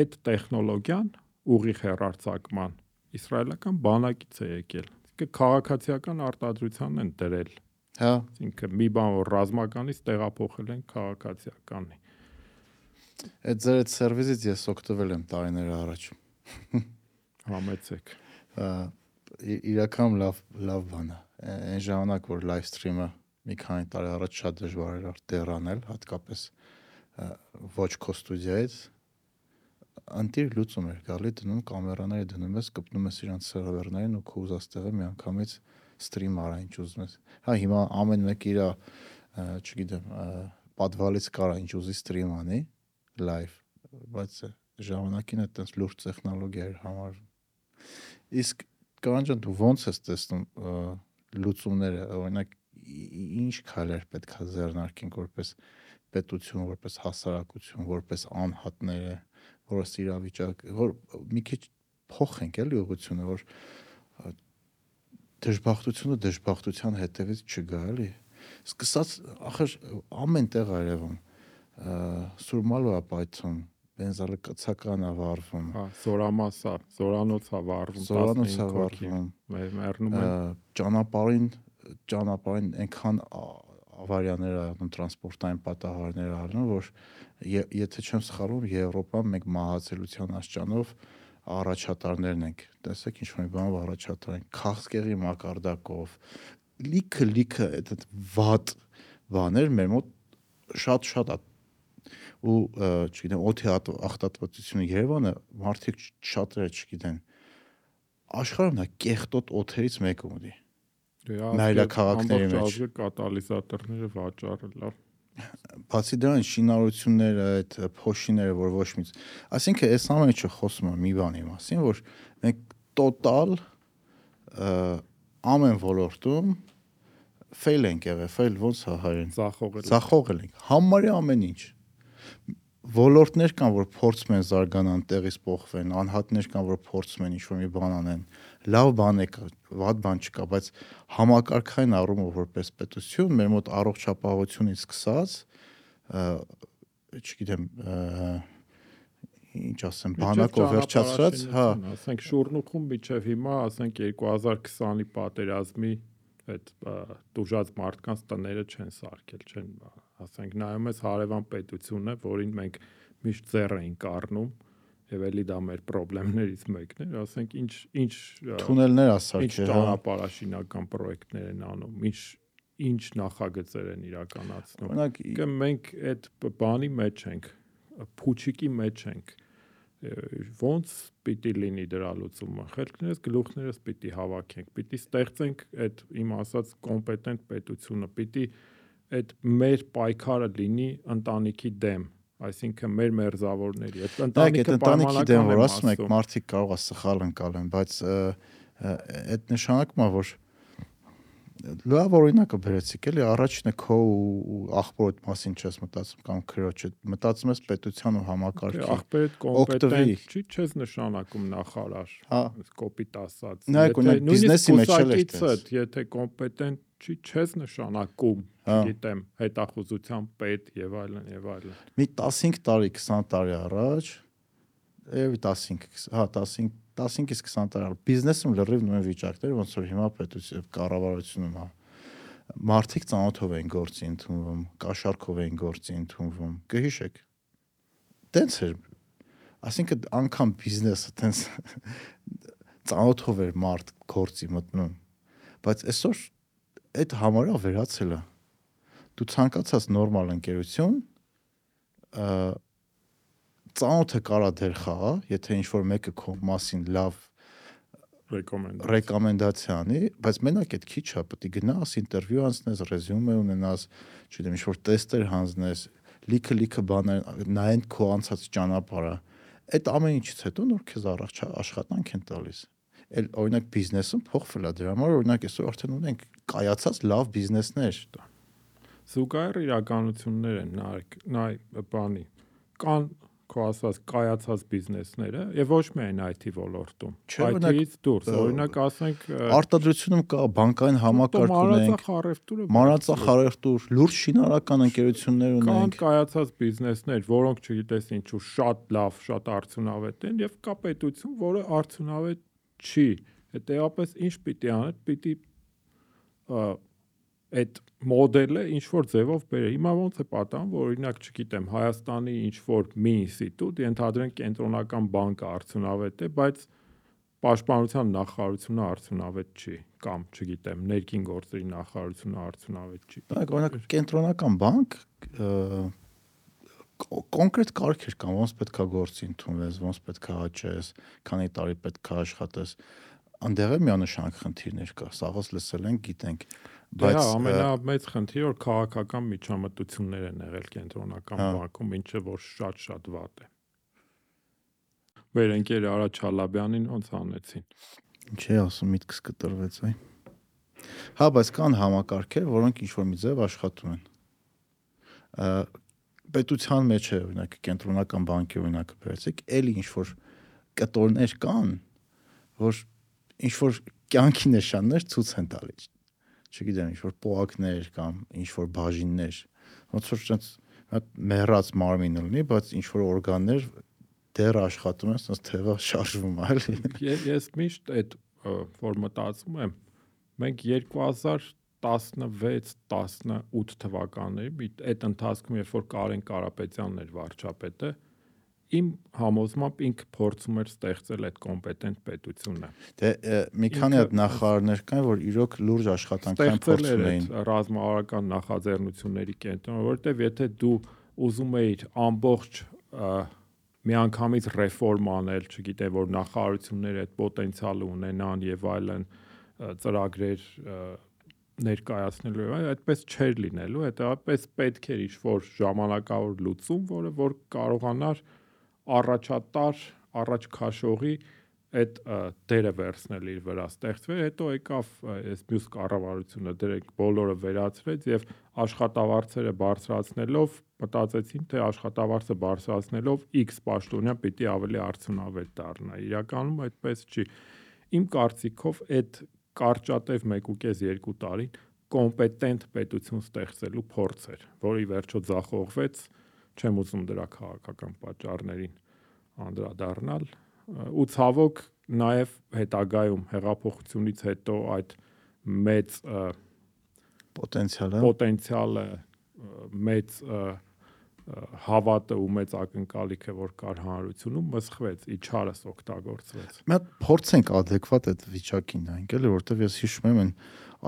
Այդ տեխնոլոգիան ուղիղ հերարցակման իսրայելական բանակից է եկել։ Իսկ քաղաքացիական արտադրության են դրել հա Այսինքն մի բան որ ռազմականից տեղափոխել են քաղաքացիականի։ այդ ձեր այդ սերվիսից ես օգտվել եմ տարիներ առաջ Համեցեք։ իրական լավ լավ բան է այն ժամանակ որ live stream-ը մի քանի տարի առաջ շատ դժվար էր դեռ անել հատկապես ոչ քո ստուդիայից անտիր լուծում էր գալի դնում կամերաները դնում ես կպնում ես իրանց սերվերներին ու քո ուզած տեղը միանգամից ստրիմ արա ինչ ուզում ես հա հիմա ամեն մեկ իր չգիտեմ պատվալից կարա ինչ ուզի ստրիմ անի live բայց ժամանակին այդպես լուրջ տեխնոլոգիա էր համարվում Իսկ Կանջան դու ո՞նց ես տեսնում լուծումները, օրինակ ինչ քայլեր պետք է ձեռնարկենք որպես պետություն, որպես հասարակություն, որպես անհատները, որս իրավիճակ, որ մի քիչ փոխենք էլի ուղղությունը, որ դժբախտությունը դժբախտության հետևից չգա, էլի։ Սկսած ախր ամեն տեղ արևում սուրմալու է պայթում, բենզալը կցականը վառվում։ Հա, զորամասա, զորանոցա վառվում, զորանոցա վառվում, մեռնում են ճանապարհին ճանապարհին այնքան ավարիաներ անում տրանսպորտային պատահարներ անում, որ եթե չեմ սխալվում, Եվրոպան մենք մահացելության աշճանով առաջատարներն ենք։ Տեսեք ինչ որ բան առաջատար ենք, քաղցկեղի մակարդակով, լիքը լիքը այդ վատ բաներ մեր մոտ շատ-շատ ու չգիտեմ օթի ախտատվությունը Երևանը մարդիկ շատերը չգիտեն աշխարհում նա կեղտոտ օթերից մեկը ունի նայլա քաղաքների մեջ կատալիզատորները վաճառը լավ բացի դրանից շինարարությունները այդ փոշիները որ ոչ մի ասինքն այս ամենը չխոսում եմ մի բանի մասին որ մենք տոտալ ամեն ոլորտում ֆեյլ ենք եղել ֆեյլ ոնց է հայերեն ծախողել ծախողել ենք համարյա ամեն ինչ ոլորտներ կան, որ փորձում են զարգանան, տեղից փոխվեն, անհատներ կան, որ փորձում են ինչ-որ մի բան անեն։ Լավ բան է, վատ բան չկա, բայց համակարգային առումով որպես պետություն մեր մոտ առողջապահությունից սկսած, չգիտեմ, ինչ ասեմ, բանակով վերջացրած, հա, ասենք շուրնուխում միջև հիմա, ասենք 2020-ի պատերազմի այդ դուժած մարդկանց տները չեն սարքել, չեն ասենք նայում ես հարևան պետությունը, որին մենք միշտ ձեռ էինք առնում, եւ էլի դա մեր խնդիրներից մեկն էր, ասենք ինչ ինչ թունելներ ասարքել, ինչ հա։ ճանապարհաշինական պրոյեկտներ են անում, ինչ ինչ նախագծեր են իրականացնում։ Օրինակ մենք այդ բանի մեջ ենք, փուչիկի մեջ ենք ոնց պիտի լինի դրա լուծումը խելքներս գլուխներս պիտի հավաքենք պիտի ստեղծենք այդ իմ ասած կոմպետենտ պետությունը պիտի այդ մեր պայքարը լինի ընտանիքի դեմ այսինքն մեր մերձավորների այդ ընտանիքը ընտանիքի դեմ որ ասում եք մարդիկ կարող է սխալ ընկալեն բայց այդ նշանակում է որ լավ օրինակը բերեցիք էլի առաջինը քո ու աղբորդ մասին չես մտածում կամ քրոջը մտածում ես պետության ու համակարգի աղբերդ կոմպետենտ չի չես նշանակում նախարար հա կոպիտ ասած եթե բիզնեսի մեջ էլ եթե կոմպետենտ չի չես նշանակում, հա։ գիտեմ, հետախուզության պետ եւ այլն եւ այլն։ Մի 15 տարի, 20 տարի առաջ, երևի 15, հա 15 15-ից 20 տարի բիզնեսում լրիվ նույն վիճակներ, ոնց որ հիմա պետություն կառավարությունում հա մարդիկ ծանոթով են գործի ընդունվում, կաշառքով են գործի ընդունվում։ Կհիշեք։ Տենց էր։ Այսինքն անգամ բիզնեսը տենց ծանոթով էր մարդ գործի մտնում։ Բայց այսօր այդ համարը վերացել է դու ցանկացած նորմալ ընկերություն ծանոթը կարա դեր խաղա, եթե ինչ որ մեկը քո մասին լավ ռեկոմենդացիա ռեկոմենդացիա անի, բայց մենակ այդ քիչ է, պետք է գնաս, ինտերվյու անցնես, ռեզյումե ունենաս, չգիտեմ, ինչ որ տեստեր հանձնես, լիքը լիքը բաներ նայեն քո անցած ճանապարհը։ Այդ ամեն ինչից հետո նոր քեզ առաջ աշխատանք են տալիս էլ օրինակ բիզնեսում փոխվել է դրա համար օրինակ այսօր արդեն ունենք կայացած լավ բիզնեսներ զուգահեռ իրականություններ են նայ նայ բանի կան քո ասած կայացած բիզնեսները եւ ոչ միայն IT ոլորտում IT-ից դուրս օրինակ ասենք արտադրությունում կա բանկային համակարգ ունենք մանրածախ առևտուր լուրջ շինարական ընկերություններ ունենք կան կայացած բիզնեսներ որոնք չգիտես ինչու շատ լավ շատ արդյունավետ են եւ կա պետություն որը արդյունավետ չի հետեւապես ինչ պիտի անել պիտի այդ մոդելը ինչ որ ձևով բերել։ Հիմա ոնց է պատահում, որ օրինակ, չգիտեմ, Հայաստանի ինչ որ մի ինստիտուտ, ենթադրենք կենտրոնական բանկը արդյունավետ է, բայց պաշտպանության նախարարությունը արդյունավետ չի կամ չգիտեմ, ներքին գործերի նախարարությունը արդյունավետ չի։ Բայց օրինակ կենտրոնական բանկ կոնկրետ կարգեր կան, ոնց պետքա գործի ընդունվես, ոնց պետքա աճես, քանի տարի պետքա աշխատես։ Անդեղ է միանշանակ խնդիրներ կա, սաղս լսել ենք, գիտենք, բայց հա ամենամեծ խնդիրը որ քաղաքական միջամտություններ են եղել կենտրոնական հա։ բանկում, ինչը որ շատ-շատ վատ է։ Մեր ընկեր Արա Չալաբյանին ոնց անեցին։ Ինչի ասում միտքս կտրվեց այ։ Հա, բայց կան համակարգեր, որոնք ինչ որ մի ձև աշխատում են պետության մեջ է օրինակ կենտրոնական բանկի օրինակը բերեցիք, էլի ինչ որ կտորներ կան, որ ինչ որ կյանքի նշաններ ցույց են տալիս։ Չգիտեմ, ինչ որ պոակներ կամ ինչ որ բաժիններ, ոնց որ այնց մեռած մարմին լինի, բայց ինչ որ օրգաններ դեռ աշխատում են, ասես թևը շարժվում է, էլի։ Ես միշտ այդ որ մտածում եմ, մենք 2016-18 թվականների այդ ընթացքում երբ որ Կարեն Կարապետյանն էր վարչապետը, իմ համոզմամբ ինքը փորձում էր ստեղծել այդ կոմպետենտ պետությունը։ Դե մի քանի հատ նախարարներ կան, որ իրոք լուրջ աշխատանքային փորձում էին ռազմավարական նախաձեռնությունների կենտրոնը, որովհետև եթե դու ուզում էիր ամբողջ միանգամից ռեֆորմ անել, չգիտեմ, որ նախարարությունները այդ պոտենցիալը ունենան եւ այլն ծրագրեր ներկայացնելու, այդպես չէր լինելու, հետեւաբար պետք էր ինչ-որ ժամանակավոր լուծում, որը որ կարողանար առաջատար, առաջ քաշողի այդ դերը վերցնել իր վրա ստեղծվել, հետո եկավ այս մյուս կառավարությունը դրեք բոլորը վերացրեց եւ աշխատավարձերը բարձրացնելով մտածեցին թե աշխատավարձը բարձրացնելով X պաշտոնյա պիտի ավելի արդյունավետ դառնա։ Իրականում այդպես չի։ Իմ կարծիքով այդ կարճատև 1.5-2 տարին կոմպետենտ պետություն ստեղծելու փորձ էր, որի վերջո ձախողվեց, չեմ ուզում դրա քաղաքական պատճառներին անդրադառնալ ու ցավոք նաև հետագայում հեղափոխությունից հետո այդ մեծ պոտենցիալը պոտենցիալը մեծ հավատը ու մեծ ակնկալիքը որ կար հանրությունում մսխվեց իչարս օգտագործվեց մի հատ փորձենք adekvat այդ վիճակին նայենք էլի որովհետև ես հիշում եմ այն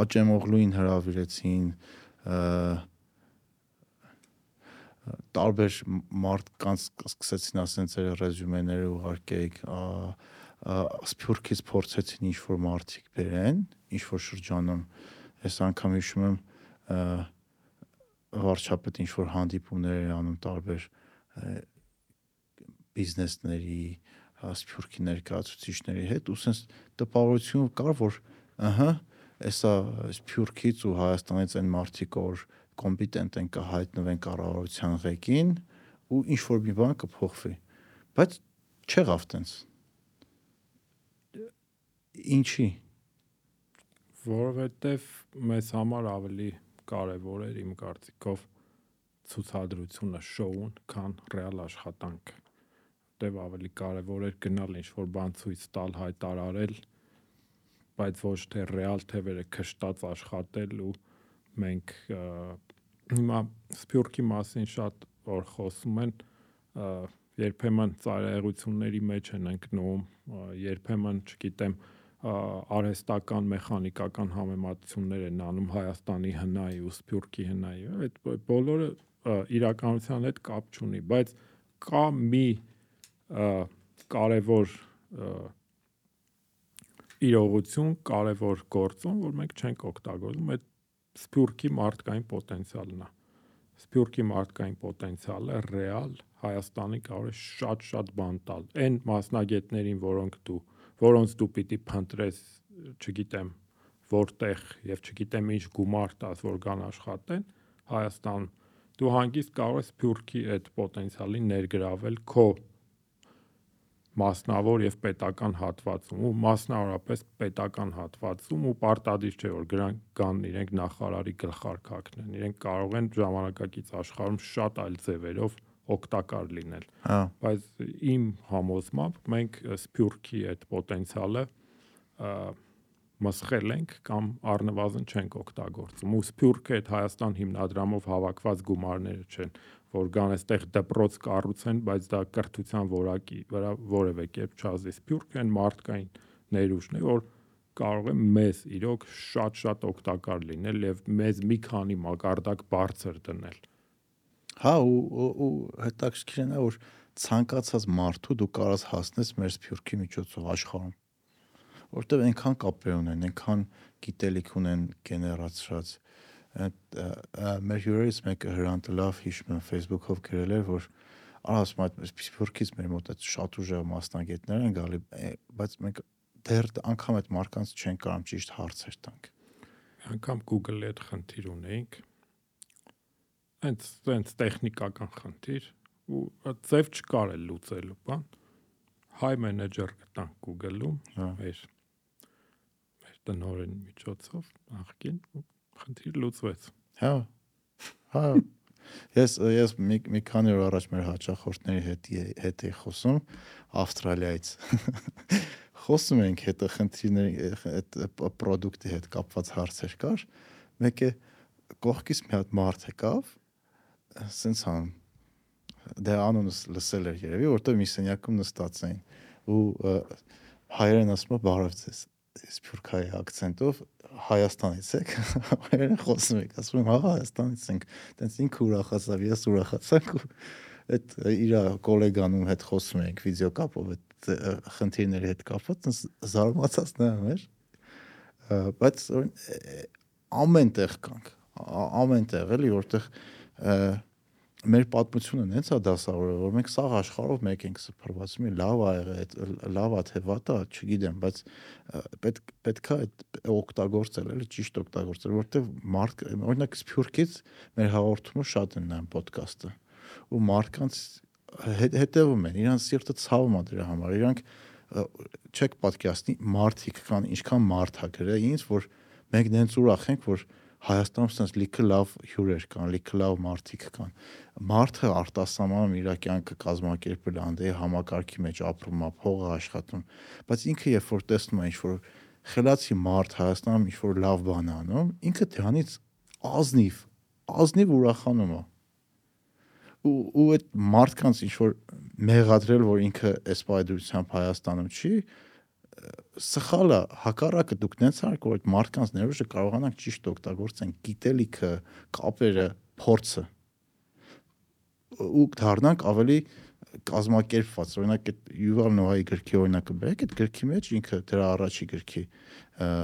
աճեմօղլուին հravirեցին տարբեր մարդկանց սկսեցին ասենց էր ռեզյումեները ուղարկեիք սփյուռքից փորձեցին ինչ որ մարդիկ բերեն ինչ որ շրջանում այս անգամ հիշում եմ վարչապետ ինչ որ հանդիպումներ էր անում տարբեր բիզնեսների սփյուռքի ներկայացուցիչների հետ ու sense տպավորություն կար որ ըհը էսա սփյուռքից ու Հայաստանից այն մարդիկ որ կոմպետենտ են կհայտնվեն կառավարության ղեկին ու ինչ որ մի բան կփոխվի բայց չեղավ տենց ինչի որովհետև մեզ համար ավելի կարևոր էր իմ կարծիքով ցուցադրությունը, շոուն, քան ռեալ աշխատանքը։ Դեվ ավելի կարևոր էր գնալ ինչ որ բան ցույց տալ, հայտարարել, բայց ոչ թե ռեալ թևերը քշտած աշխատել ու մենք հիմա սփյուռքի մասին շատ որ խոսում են երբեմն ծայրահեղությունների մեջ են ընկնում երբեմն չգիտեմ արհեստական մեխանիկական համեմատություններ են անում Հայաստանի հնայի ու Սփյուռքի հնայի այդ բոլորը իրականության հետ կապ չունի բայց կա մի կարևոր իրողություն, կարևոր գործոն, որ մենք չենք օգտագործում, այդ Սփյուռքի մարդկային պոտենցիալն է։ Սփյուռքի մարդկային պոտենցիալը ռեալ Հայաստանի կարող է շատ-շատ բան տալ։ Այն մասնագետներին, որոնք դու, որոնց դու պիտի փնտրես, չգիտեմ, որտեղ եւ չգիտեմ ինչ գումար տաս, որ կան աշխատեն Հայաստան, դու հանգիստ կարող ես Սփյուռքի այդ պոտենցիալին ներգրավել քո մասնավոր եւ պետական հատվածում ու մասնավորապես պետական հատվածում ու պարտադիր չէ որ գրանք կան իրենք նախարարի գլխարկակն իրենք կարող են ժամանակակից աշխարհում շատ այլ ձևերով օգտակար լինել հա բայց իմ համոզմամբ մենք սփյուռքի այդ պոտենցիալը մսխել ենք կամ առնվազն չենք օգտագործում ու սփյուռքը այդ Հայաստան հիմնադրամով հավաքված գումարները չեն որ կան այստեղ դպրոց կառուցեն, բայց դա կրթության որակի վրա որևէ կերպ չազդի։ Սփյուռք այն մարդկային ներուժն է, որ կարող է մեզ իրոք շատ-շատ օգտակար լինել եւ մեզ մի քանի մակարդակ բարձր դնել։ Հա ու ու հետաքրքիր է որ ցանկացած մարդու դու կարաս հասնես մեր սփյուռքի միջոցով աշխարհում որտեվ այնքան կապեր ունեն, այնքան գիտելիք ունեն գեներացրած, մեր հյուրերից մեկը Հրանտը լավ հիշում եմ Facebook-ով գրել էր, որ ասում այդ Սփյուռքից մեր մոտ այդ շատ ուժեղ մասնագետներ են գալի, բայց մենք դեռ անգամ այդ մարկանց չեն կարող ճիշտ հարցեր տանք։ Անկամ Google-ի հետ խնդիր ունեինք հենց հենց տեխնիկական խնդիր ու ձև չկար էլ լուծելու բան հայ մենեջեր գտանք Google-ում Հա։ մեր տնօրեն միջոցով նախքին ու խնդիր լուծվեց Հա։ Հա։ Ես ես մի մի քանի օր առաջ մեր հաճախորդների հետ հետ էի խոսում Ավստրալիայից։ Խոսում ենք հետը խնդիրների այդ product-ի հետ կապված հարցեր կար։ Մեկը կողքից մի հատ մարդ եկավ, սենց ան դե անունս լսել էր երևի, որտեղ մի սենյակում նստած էին ու հայերեն ասում է բարև ձեզ սփյուռքայի акցենտով Հայաստանից եք հայերեն խոսում եք ասում եմ հա Հայաստանից ենք տենց ինքը ուրախացավ ես ուրախացանք ու այդ իր գոլեգանում հետ խոսում ենք վիդեոկապով այդ խնդիրների հետ կապված տենց զարմացած նայում էր բայց օրին- ը, ամեն տեղ կանք ա- ամեն տեղ էլի որտեղ մեր պատմությունը հենց է դասավորը որ մենք սաղ աշխարհով մեկ ենք սփռված մի լավ ա եղել լավ ա թե վատ ա չգիտեմ բայց պետք պետքա այդ օգտագործել էլի ճիշտ օգտագործել որտեղ մարդ օրինակ սփյուռքից մեր հաղորդումը շատ են նայում ոդկասթը ու մարդկանց հետ, հետևում են իրանց սիրտը ցավում է դրա համար իրանք չեք պատկերացնի մարդիկ կան ինչքան մարդ ա գրել ինձ որ մենք նենց ուրախ ենք որ Հայաստանում sense լիքը լավ հյուրեր կան, լիքը լավ մարդիկ կան։ Մարդը արտասահմանում իր կյանքը կազմակերպել անդե համակարգի մեջ ապրում փողը աշխատում, բայց ինքը երբ որ տեսնում է ինչ-որ խելացի մարդ Հայաստանում ինչ-որ լավ բան անում, ինքը դրանից ազնիվ, ազնիվ ուրախանում է ու ու այդ մարդկանց ինչ որ մեղադրել որ ինքը այս պայդրությամբ Հայաստանում չի սխալը հակառակը դուք նենց արք որ այդ մարդկանց ներուժը կարողանանք ճիշտ օգտագործեն գիտելիքը կապերը փորձը ու դառնանք ավելի կազմակերպված օրինակ այդ Yuval Noah-ի գրքի օրինակը բերեք այդ գրքի մեջ ինքը դրա առաջի գրքի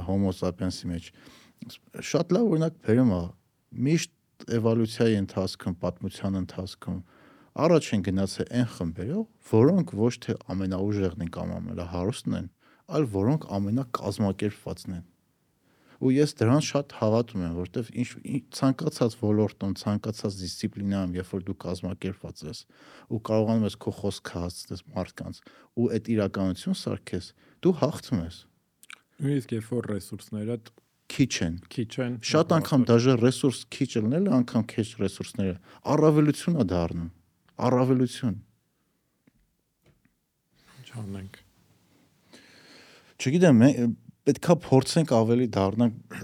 Homo sapiens-ի մեջ շատ լավ օրինակ բերում է միշտ էվոլյուցիայի ընթացքում պատմության ընթացքում առաջ են գնացել այն խմբերով որոնք ոչ թե ամենաուժեղն են կամ ամենահարուստն են այլ որոնք ամենակազմակերպվածն են ու ես դրան շատ հավատում եմ որովհետև ինչ ինչ- ցանկացած ոլորտում ցանկացած դիսցիպլինայում երբ որ դու կազմակերպված ես ու կարողանում ես քո խոսքը հասցնես մարդկանց ու այդ իրականություն սարքես դու հաղթում ես նույնիսկ երբ որ ռեսուրսները քիչ են քիչ են շատ անգամ դաժե ռեսուրս քիչ ելնելը անգամ քիչ ռեսուրսները առավելություն է դառնում առավելություն չանենք Չգիտեմ, պետքա փորձենք ավելի դառնանք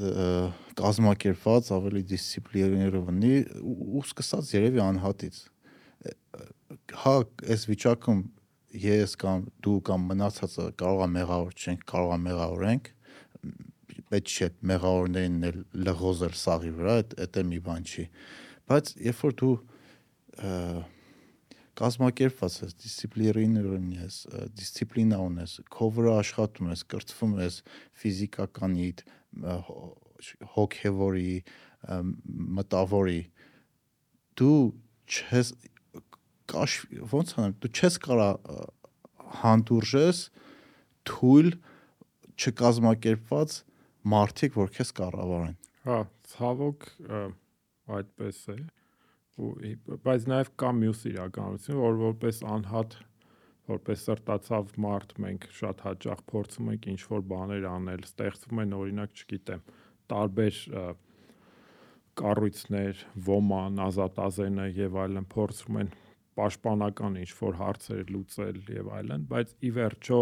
կազմակերպված, ավելի դիսցիպլինիրованի ու սկսած երևի անհատից։ Հա, այս վիճակում ես կամ դու կամ մնացածը կարողա մեղավոր չենք, կարողա մեղավորենք պետք չէ մեղավորներին էլ լղոզել սաղի վրա, այդ դա մի բան չի։ Բայց երբ որ դու և, կազմակերպված ես, դիսցիպլինար ես, դիսցիպլինա ունես, քո վրա աշխատում ես, կրծվում ես ֆիզիկականիդ, հոգեվորի, մտավորի։ Դու չես կաշ ոնց անեմ, դու չես կարա հանդուրժես թույլ չկազմակերպված մարդիկ, որ քեզ կառավարեն։ Հա, ցավոք այդպես է։ Ա, ու բայց նաև կա մյուս իրականություն որ որպես անհատ որպես սրտացավ մարդ մենք շատ հաճախ փորձում ենք ինչ որ բաներ անել ստեղծվում են օրինակ չգիտեմ տարբեր կառույցներ ոման ազատազենը եւ այլն փորձում են պաշտպանական ինչ որ հարցեր լուծել եւ այլն բայց ի վերջո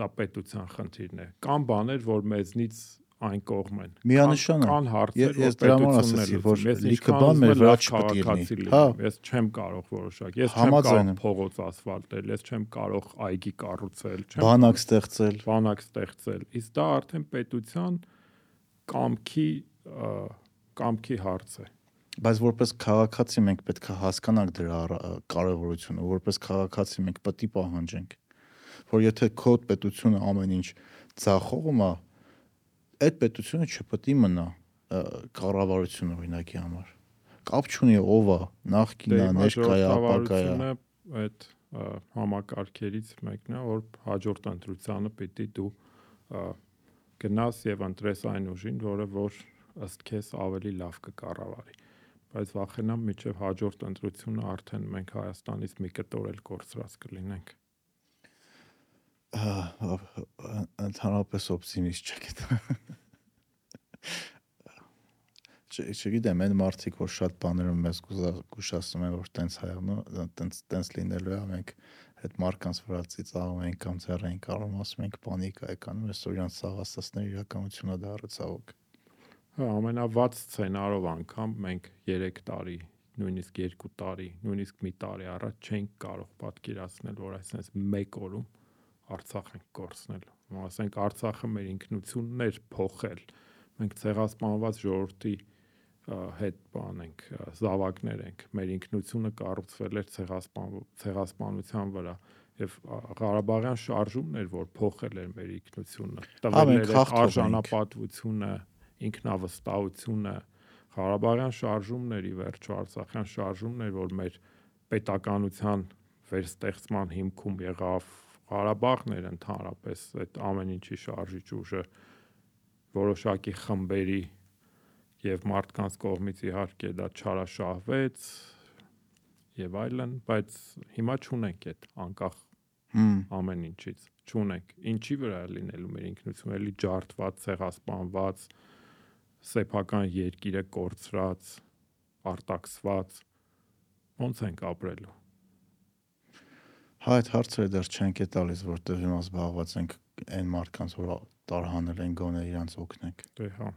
դա պետության խնդիրն է կան բաներ որ մեզնից այն կողմ են Միանշան է։ կան հարցեր Ես- դրա համար է ասացի, որ լիքը բան մեր վրա չպետք լինի։ քաղաքացի Հա։ ես չեմ կարող որոշակ ես չեմ կարող փողոց ասֆալտել ես չեմ կարող այգի կառուցել չեմ Բանակ ստեղծել, բանակ ստեղծել իսկ դա արդեն պետության կամքի կամքի հարց է բայց որպես քաղաքացի մենք պետք է հասկանանք դրա կարևորությունը, որպես քաղաքացի մենք պետք է պահանջենք, որ եթե քո պետությունը ամեն ինչ ցախողում է, այդ պետությունը չպետք է մնա կառավարություն օրինակի համար։ Կապ չունի ով է, նախկինը, Դե ներկայա, ժողովրդավարությունը այդ համակարգերից մեկն է որ հաջորդ ընտրությանը պիտի դու գնաս եւ ընտրես այն ուժին որը որ ըստ քեզ ավելի լավ կկառավարի բայց վախենամ միջև հաջորդ ընտրությունը արդեն մենք Հայաստանից մի կտոր էլ կորցրած կլինենք ընդհանրապես օպտիմիստ չեք չգիտեմ, այն մարդիկ, որ շատ բաներում մեզ գուշացնում են, որ տենց հայանո, տենց տենց լինելու է, մենք այդ մարկանց վրա ծիծաղում ենք կամ ձեռ ենք առում, ասում ենք պանիկա է կանում, այսօր իրանց սաղաստացներ իրականությունա դառը ցավոք։ Հա, ամենավատ սցենարով անգամ մենք 3 տարի, նույնիսկ 2 տարի, նույնիսկ մի տարի առաջ չենք կարող պատկերացնել, որ այսպես մեկ օրում Արցախ ենք կորցնել։ Ասենք Արցախը մեր ինքնությունն էր փոխել։ Մենք ցեղասպանված ժողովրդի հետ բան ենք զավակներ ենք մեր ինքնությունը կառուցվել էր ցեղասպան ցեղասպանության վրա եւ Ղարաբաղյան շարժումն էր որ փոխել էր մեր ինքնությունը տվել էր արժանապատվությունը ինքնավստահությունը Ղարաբաղյան շարժումն էր ի վերջո Արցախյան շարժումն էր որ մեր պետականության վերստեղծման հիմքում եղավ Ղարաբաղն էր ընդհանրապես այդ ամեն ինչի շարժիչ ուժը որոշակի խմբերի եւ մարդկանց կողմից իհարկե դա չարաշահվեց եւ այլն, բայց հիմա չունենք այդ անկախ ամեն ինչից չունենք ինչի վրա լինելու մեր ինքնությունը էլի ջարդված, ցեղասպանված, սեփական երկիրը կորցրած, արտաքսված ո՞նց ենք ապրելու Հա այդ հարցերը դեռ չենք է տալիս, որտեղ հիմա զբաղված ենք այն մարդկանց, որ տարհանել են գոնե իրանց օգնենք։ Դե հա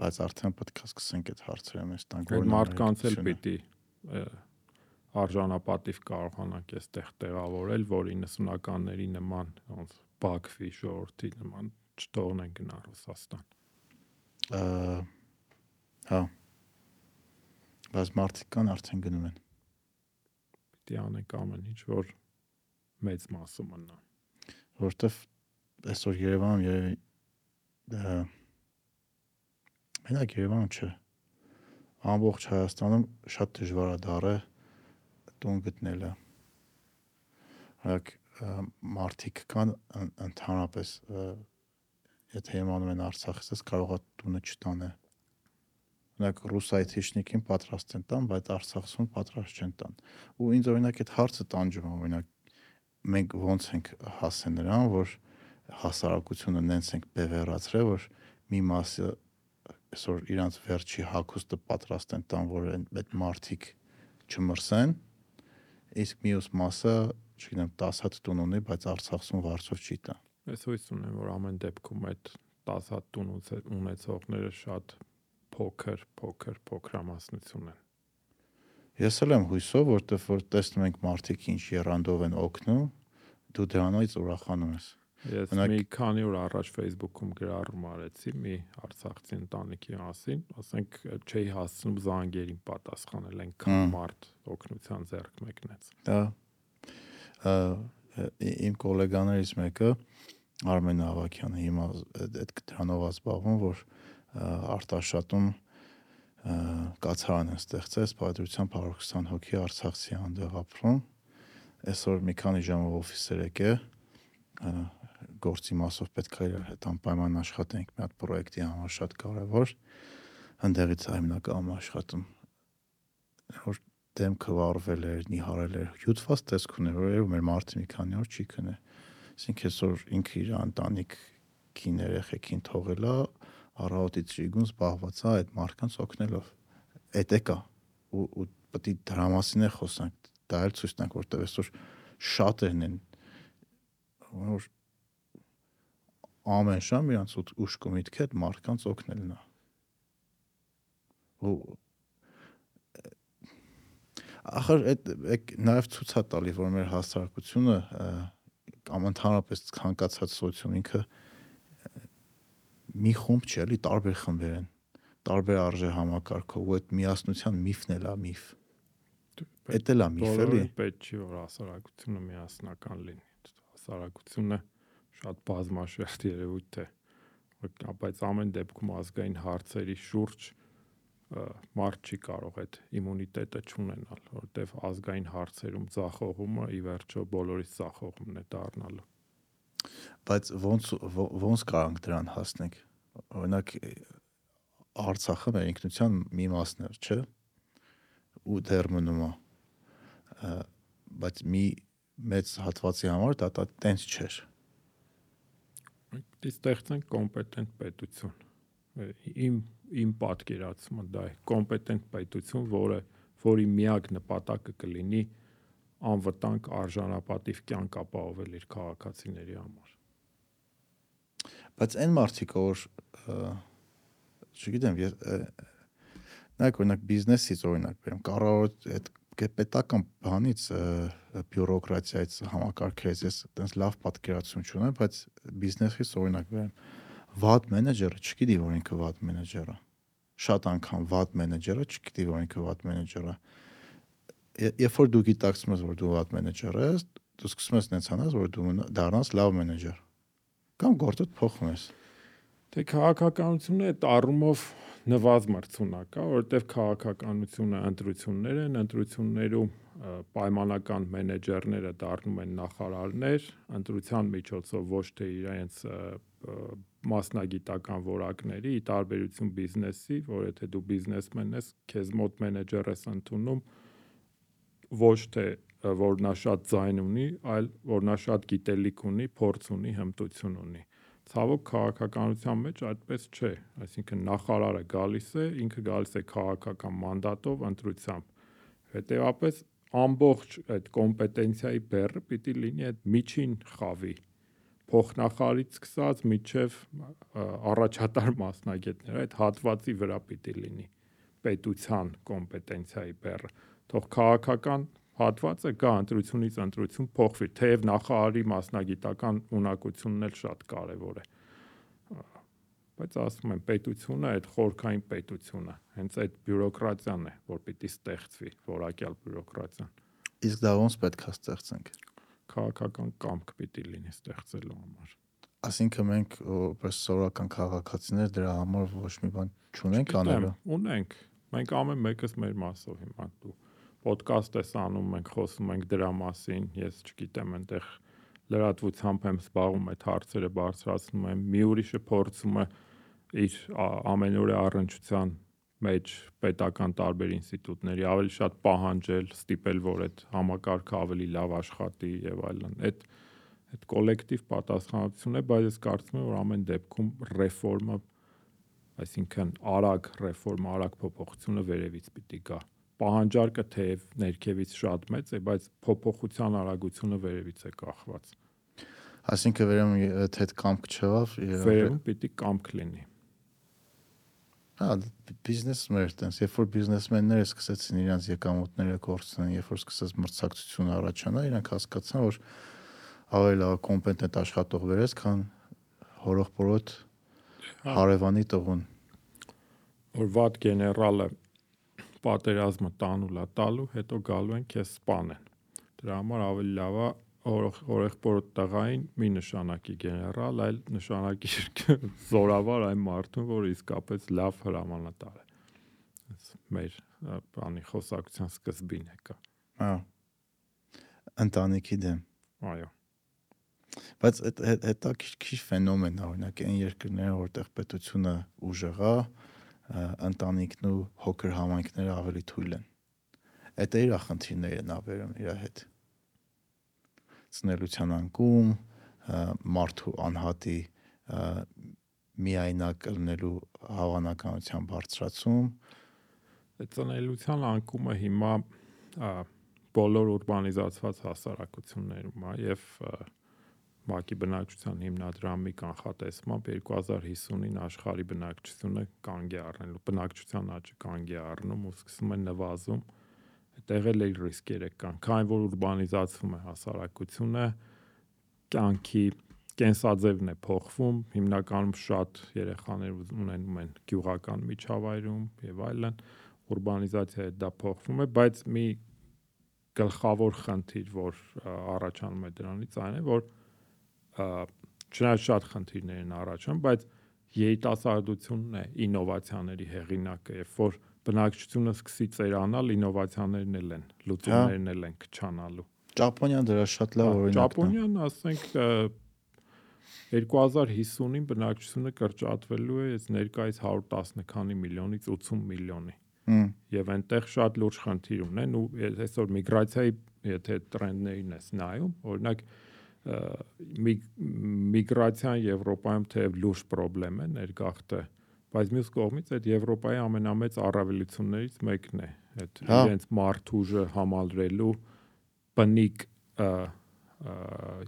բայց արդեն պետք է սկսենք այդ հարցերը մեզ տանք որ մարդկանց էլ պիտի արժանապատիվ կարողանանք այստեղ տեղավորել որ 90-ականների նման ոնց Բաքվի շորթի նման չթողնեն գնա Ռուսաստան հա բայց մարդիկ կան արդեն գնում են պիտի անենք ամեն ինչ որ մեծ մասը մնա որովհետև այսօր Երևանում երևի Մենակ Երևանը չէ։ Ամբողջ Հայաստանում շատ դժվար է դառը տուն գտնելը։ Հակ մարդիկ կան ընդհանրապես եթե իմանում են Արցախից, կարող է տունը չտանը։ Օրինակ ռուսայի թիշնիկին պատրաստ են տան, բայց Արցախում պատրաստ չեն տան։ Ու ինձ օրինակ այդ հարցը տանջում օրինակ մենք ոնց ենք հասել նրան, որ հասարակությունը նենց ենք բևեռացրել, որ մի մասը այսօր իրանց վերջի հակոստը պատրաստ են տան, որ այդ մարտիկ չմրսեն, իսկ մյուս մասը, չգիտեմ, 10 հատ տուն ունի, բայց Արցախում վարձով չի տա։ Ես հույս ունեմ, որ ամեն դեպքում այդ 10 հատ տուն ունեցողները շատ փոքր, փոքր փոքրամասնություն են։ Ես էլ եմ հույսով, որտեվ որ տեսնում ենք մարդիկ ինչ երանդով են օգնում, դու դրանից ուրախանում ես։ Ես Մենակ... մի քանի օր առաջ Facebook-ում գրառում արեցի մի արցախցի ընտանիքի մասին, ասենք չէի հասցնում զանգերին պատասխանել, այնքան մարդ օգնության ձեռք մեկնեց։ Դա իմ գոլեգաներից մեկը Արմեն Ավակյանը հիմա այդ դրանով զբաղվում, որ արտաշատում կացարան են ստեղծել սպայդրության 120 հոգի արցախցի անդեղ ապրում այսօր մի քանի ժամով օֆիսեր եկե գործի մասով պետք է իր հետ անպայման աշխատենք մի հատ պրոյեկտի համար շատ կարևոր ընդեղից հիմնականում աշխատում որ դեմքը վառվել էր, նիհարել էր, հյութված տեսք ուներ, որ մեր մարդը մի քանի օր չի քնե։ Այսինքն այսօր ինքը իր ընտանիք կին երեխեքին թողելա, առավոտի ծրիգուն զբաղված է այդ մարդկանց օգնելով։ Էդ է կա ու ու պետք է դրա մասին է խոսանք։ Դա էլ ցույց տանք, որտեղ այսօր շատերն են որ ամեն շամ իրանց ուշք ու միտքը այդ մարդկանց օգնելն է ու ախր այդ նաև ցույց է տալի որ մեր հասարակությունը կամ ընդհանրապես ցանկացած սոցիում ինքը մի խումբ չէ, էլի տարբեր խմբեր են տարբեր արժե համակարգով ու այդ միասնության միֆն էլ է միֆ Էդ էլ է միֆ էլի պետք չի որ հասարակությունը միասնական լինի հասարակությունը շատ բազմաշերտ երևույթ է բայց ամեն դեպքում ազգային հարցերի շուրջ մարդ չի կարող այդ իմունիտետը չունենալ, որտեվ ազգային հարցերում ցախողումը ի վերջո բոլորից ցախողումն է դառնալու։ Բայց ոնց ոնց կարանք դրան հասնենք։ Օրինակ Արցախը մեր ինքնության մի մասն է, չէ՞։ ու դեռ մնում է բայց մի մեծ հատվածի համար դա դա տենց չէր Մենք ստեղծենք կոմպետենտ պետություն։ Իմ իմ պատկերացումը դա է կոմպետենտ պետություն, որը որի միակ նպատակը կլինի անվտանգ արժանապատիվ կյանք ապահովել իր քաղաքացիների համար։ բայց այն մարդիկ որ չգիտեմ ես նայեք օրինակ բիզնեսից օրինակ բերեմ կառավարություն այդ պետական բանից բյուրոկրատիայից համակարգերից ես այտենց լավ պատկերացում չունեմ բայց բիզնեսից օրինակ բերեմ վատ մենեջերը չգիտի որ ինքը վատ մենեջեր է շատ անգամ վատ մենեջերը չգիտի որ ինքը վատ մենեջեր է երբ որ դու գիտակցում ես որ դու վատ մենեջեր ես դու սկսում ես նենց անես որ դու դառնաս լավ մենեջեր կամ գործդ փոխում ես Թե քաղաքականությունը այդ առումով նվազ մրցունակ է, որովհետև քաղաքականությունը ընտրություններ են, ընտրություններում պայմանական մենեջերները դառնում են նախարարներ, ընտրության միջոցով ոչ թե իրենց մասնագիտական որակների, ի տարբերություն բիզնեսի, որ եթե դու բիզնեսմեն ես, քեզ մոտ մենեջեր ես ընդունում ոչ թե որ նա շատ ձայն ունի, այլ որ նա շատ գիտելիք ունի, փորձ ունի, հմտություն ունի։ Ցավոք քաղաքականության մեջ այդպես չէ, այսինքն նախարարը գալիս է, ինքը գալիս է քաղաքական մանդատով ընտրությամբ։ Հետևաբար ամբողջ այդ կոմպետենցիայի բեռը պիտի լինի այդ միջին խավի փոխնախարարից սկսած միջև առաջատար մասնագետներ այդ հատվածի վրա պիտի լինի պետության կոմպետենցիայի բեռը թող քաղաքական հատվածը կա ընտրությունից ընտրություն փոխվի թեև նախարարի մասնագիտական ունակությունն էլ շատ կարևոր է բայց ասում եմ պետությունը այդ խորքային պետությունը հենց այդ բյուրոկրատիան է որ պիտի ստեղծվի որակյալ բյուրոկրատիան իսկ դա ոնց պետք է ստեղծենք քաղաքական կամք պիտի լինի ստեղծելու համար Այսինքն մենք որպես սովորական քաղաքացիներ դրա համար ոչ մի բան չունենք անելու։ Ունենք։ Մենք ամեն մեկս մեր մասով հիմա դու ոդկաստ ես անում, մենք խոսում ենք դրա մասին, ես չգիտեմ, այնտեղ լրատվությամբ եմ զբաղվում այդ հարցերը բարձրացնում եմ, մի ուրիշը փորձում է իր ա- ամենօրյա առնչության մեջ պետական տարբեր ինստիտուտների ավելի շատ պահանջել, ստիպել, որ այդ համակարգը ավելի լավ աշխատի եւ այլն։ Այդ այդ կոլեկտիվ պատասխանատվություն է, բայց ես կարծում եմ, որ ամեն դեպքում ռեֆորմը, այսինքն արագ ռեֆորմը, արագ փոփոխությունը վերևից պիտի գա։ Պահանջարկը թեև ներքևից շատ մեծ է, բայց փոփոխության արագությունը վերևից է կախված։ Այսինքն այդ հետ կամք չեղավ, Վերևում պիտի կամք լինի։ հա բիզնեսներ տենց, երբ որ բիզնեսմենները սկսեցին իրենց եկամուտները կորցնել, երբ որ սկսեց մրցակցությունը առաջանա, իրանք հասկացան, որ ավելի լավ կոմպետենտ աշխատող վերես, քան հորոխբորոտ Հա։ հարևանի տղուն։ որ վատ գեներալը պատերազմը տանու լա տալու, հետո գալու են քեզ սպանեն։ Դրա համար ավելի լավ է օրեղբոր տղային մի նշանակի գեներալ, այլ նշանակի զորավար այն մարդուն, որ իսկապես լավ հրամանատար է։ Այս մեր բանի խոսակցության սկզբին է կա։ Հա։ Ընտանիքի դեմ։ Այո։ Բայց այդ հետաքրքիր ֆենոմեն է, օրինակ այն երկրները, որտեղ պետությունը ուժեղ է, ընտանիքն ու հոգր համայնքները ավելի թույլ են։ Այդ է իր խնդիրները նա վերում իր հետ։ Ծնելության անկում, մարդու անհատի միայնակ լինելու հավանականության բարձրացում, Այդ ծնելիության անկումը հիմա բոլոր ուրբանիզացված հասարակություններում է եւ ա, ՄԱԿ-ի բնակչության հիմնադրամի կանխատեսմամբ 2050-ին աշխարհի բնակչությունը կանգ է առնելու բնակչության աճը կանգ է առնում ու սկսում է նվազում այդտեղ էլ ռիսկերը կան քանի որ ուրբանիզացվում է հասարակությունը կյանքի կենսաձևն է փոխվում հիմնականում շատ երեխաներ ունենում են գյուղական միջավայրում եւ այլն ուրբանիզացիա դա փոխվում է բայց մի գլխավոր խնդիր որ առաջանում է դրանից այն է որ չնայած շատ խնդիրներ են առաջանում բայց երիտասարդությունն է ինովացիաների հեղինակը երբ որ բնակչությունը սկսի ծերանալ ինովացիաներն էլ են լուծումներն էլ են քչանալու Ճապոնիան դրա շատ լավ օրինակն է։ Ճապոնիան ասենք ը, 2050-ին բնակչությունը կրճատվելու է այս ներկայիս 110 քանի միլիոնից 80 միլիոնի։ եւ այնտեղ շատ լուրջ խնդիր ունեն ու այսօր միգրացիայի եթե տրենդներին ես նայում, օրինակ միգրացիան Եվրոպայում թեև լուրջ խնդրեմ է ներգաղթը, բայց մյուս կողմից այդ Եվրոպայի ամենամեծ առավելություններից մեկն է այդ Հա։ իրենց մարդուժը համալրելու բնիկ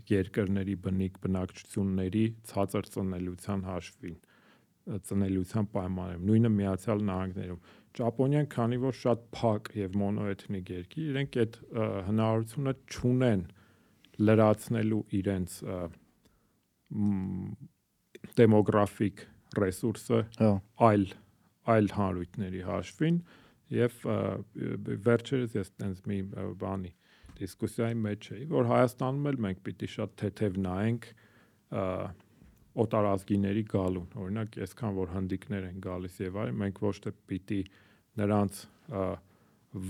երկրների բնիկ բնակչությունների ցածր ծնելիության հաշվին ծնելիության պայմաններում նույնը միացյալ նահանգներում Ճապոնիան քանի որ շատ փակ եւ մոնոէթնիկ երկիր իրենք այդ հնարավորությունը չունեն լրացնելու իրենց դեմոգրաֆիկ ռեսուրսը հա, այլ այլ հանրույթների հաշվին եւ վերջերս ես տենց մի բանի դիսկուսիայի մեջ էի որ Հայաստանում էլ մենք պիտի շատ թեթև նայենք օտարազգիների գալուն օրինակ այսքան որ հնդիկներ են գալիս եւ այլ մենք ոչ թե պիտի նրանց ը,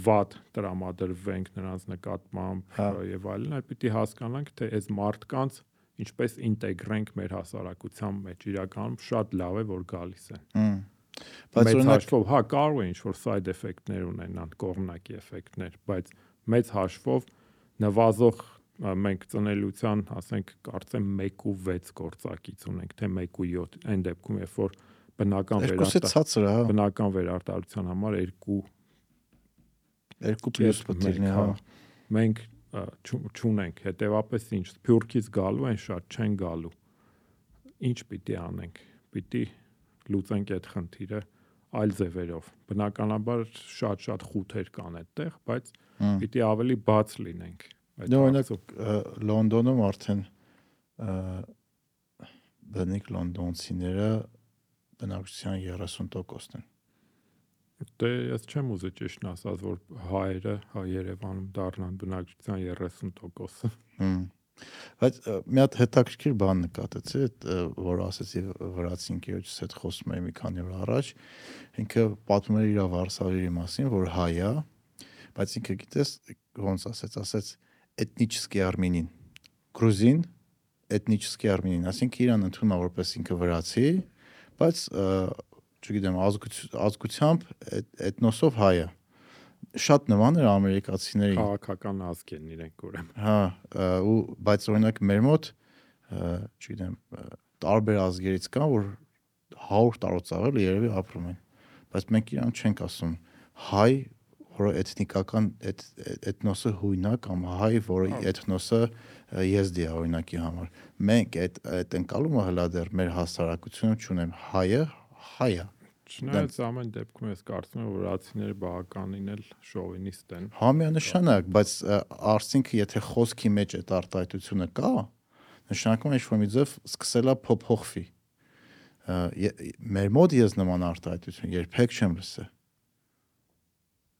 վատ տրամադրվենք նրանց նկատմամբ Հա։ եւ այլն այլ պիտի հասկանանք թե այս մարդկանց ինչպես ինտեգրենք մեր հասարակության մեջ իրականում շատ լավ է որ գալիս են Բայց օրինակ հա, կարող է ինչ-որ side effect-ներ ունենան, կողմնակի էֆեկտներ, բայց մեծ հաշվով նվազող մենք ծնելիության, ասենք, կարծեմ 1.6 գործակից ունենք, թե 1.7, այն դեպքում, երբ որ բնական երկուսը վերարտա ցածր է, հա, բնական վերարտադրության համար 2 2 պլյուս պետք է լինի, հա։ Մենք չունենք, հետեւապես ինչ Փյուրքից գալու են շատ չեն գալու։ Ինչ պիտի անենք։ Պիտի լուծենք այդ խնդիրը այլ ձևերով։ Բնականաբար շատ-շատ խութեր կան այդտեղ, բայց պիտի ավելի բաց լինենք։ այդ Դե օրինակ Լոնդոնում արդեն բնիկ լոնդոնցիները բնակչության 30%-ն են։ Դե ես չեմ ուզի ճիշտն ասած, որ հայերը հայ Երևանում դառնան բնակչության 30%-ը։ Հմ։ Բայց մի հատ հետաքրքիր բան նկատեցի, որ ասեցի վրացի ինքերոջս հետ խոսում էի մի քանի օր առաջ, ինքը պատմում էր իր Վարշավայի մասին, որ հայ է, բայց ինքը գիտես ոնց ասեց, ասեց էթնիչսկի արմենին, գրուզին, էթնիչսկի արմենին, ասինքն իրան ընդունա որպես ինքը վրացի, բայց չգիտեմ, ազգությամբ էթ- էթնոսով հայ է։ Շատ նման էր ամերիկացիների Քաղաքական ազգ են իրենք ուրեմն։ Հա, ու բայց օրինակ մեր մոտ, չգիտեմ, տարբեր ազգերից կան, որ 100 տարուց ավել երևի ապրում են։ Բայց մենք իրան չենք ասում հայ, որը էթնիկական էթ, էթնոսը հույնա կամ հայ, որը Հա։ էթնոսը եզդի է օրինակի համար։ Մենք այդ այդ ընկալումը հլա դեռ մեր հասարակությունը չունեմ։ Հայը հայ է։ Չնայած ամեն դեպքում ես կարծում եմ որ վրացիները բավականին էլ շովինիստ են։ Համյանշանակ, բայց ը, արցինքը եթե խոսքի մեջ այդ արտահայտությունը կա, նշանակում է ինչ-որ մի ձև սկսելա փոփոխվի։ Մեր մոտ ես նման արտահայտություն երբեք չեմ լսել։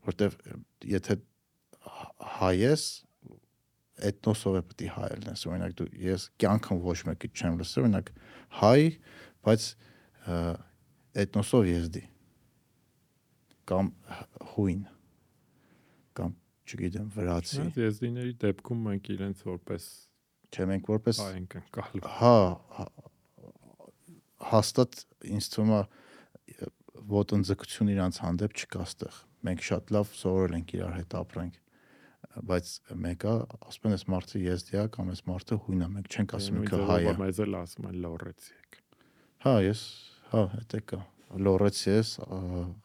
Որտեվ եթե հայ ես, էթնոսով է պետք է հայ լինես, օրինակ դու ես կյանքում ոչ մեկի չեմ լսել, օրինակ հայ, բայց ը, էթնոսով եզդի կամ հույն կամ չգիտեմ վրացի եզդիների դեպքում մենք իրենց որպես չէ մենք որպես հայ ենք անցալու։ հա հա- հաստատ ինձ թվում է ոտնձգություն իրանց հանդեպ չկա ստեղ մենք շատ լավ սովորել ենք իրար հետ ապրենք բայց մեկը ասում են այս մարդը եզդիա կամ այս մարդը հույն է մենք չենք ասում ինքը հայ է Մեզ էլ ասում են լորեցի եք։ հա ես հա դա կա լորեցի ես ա,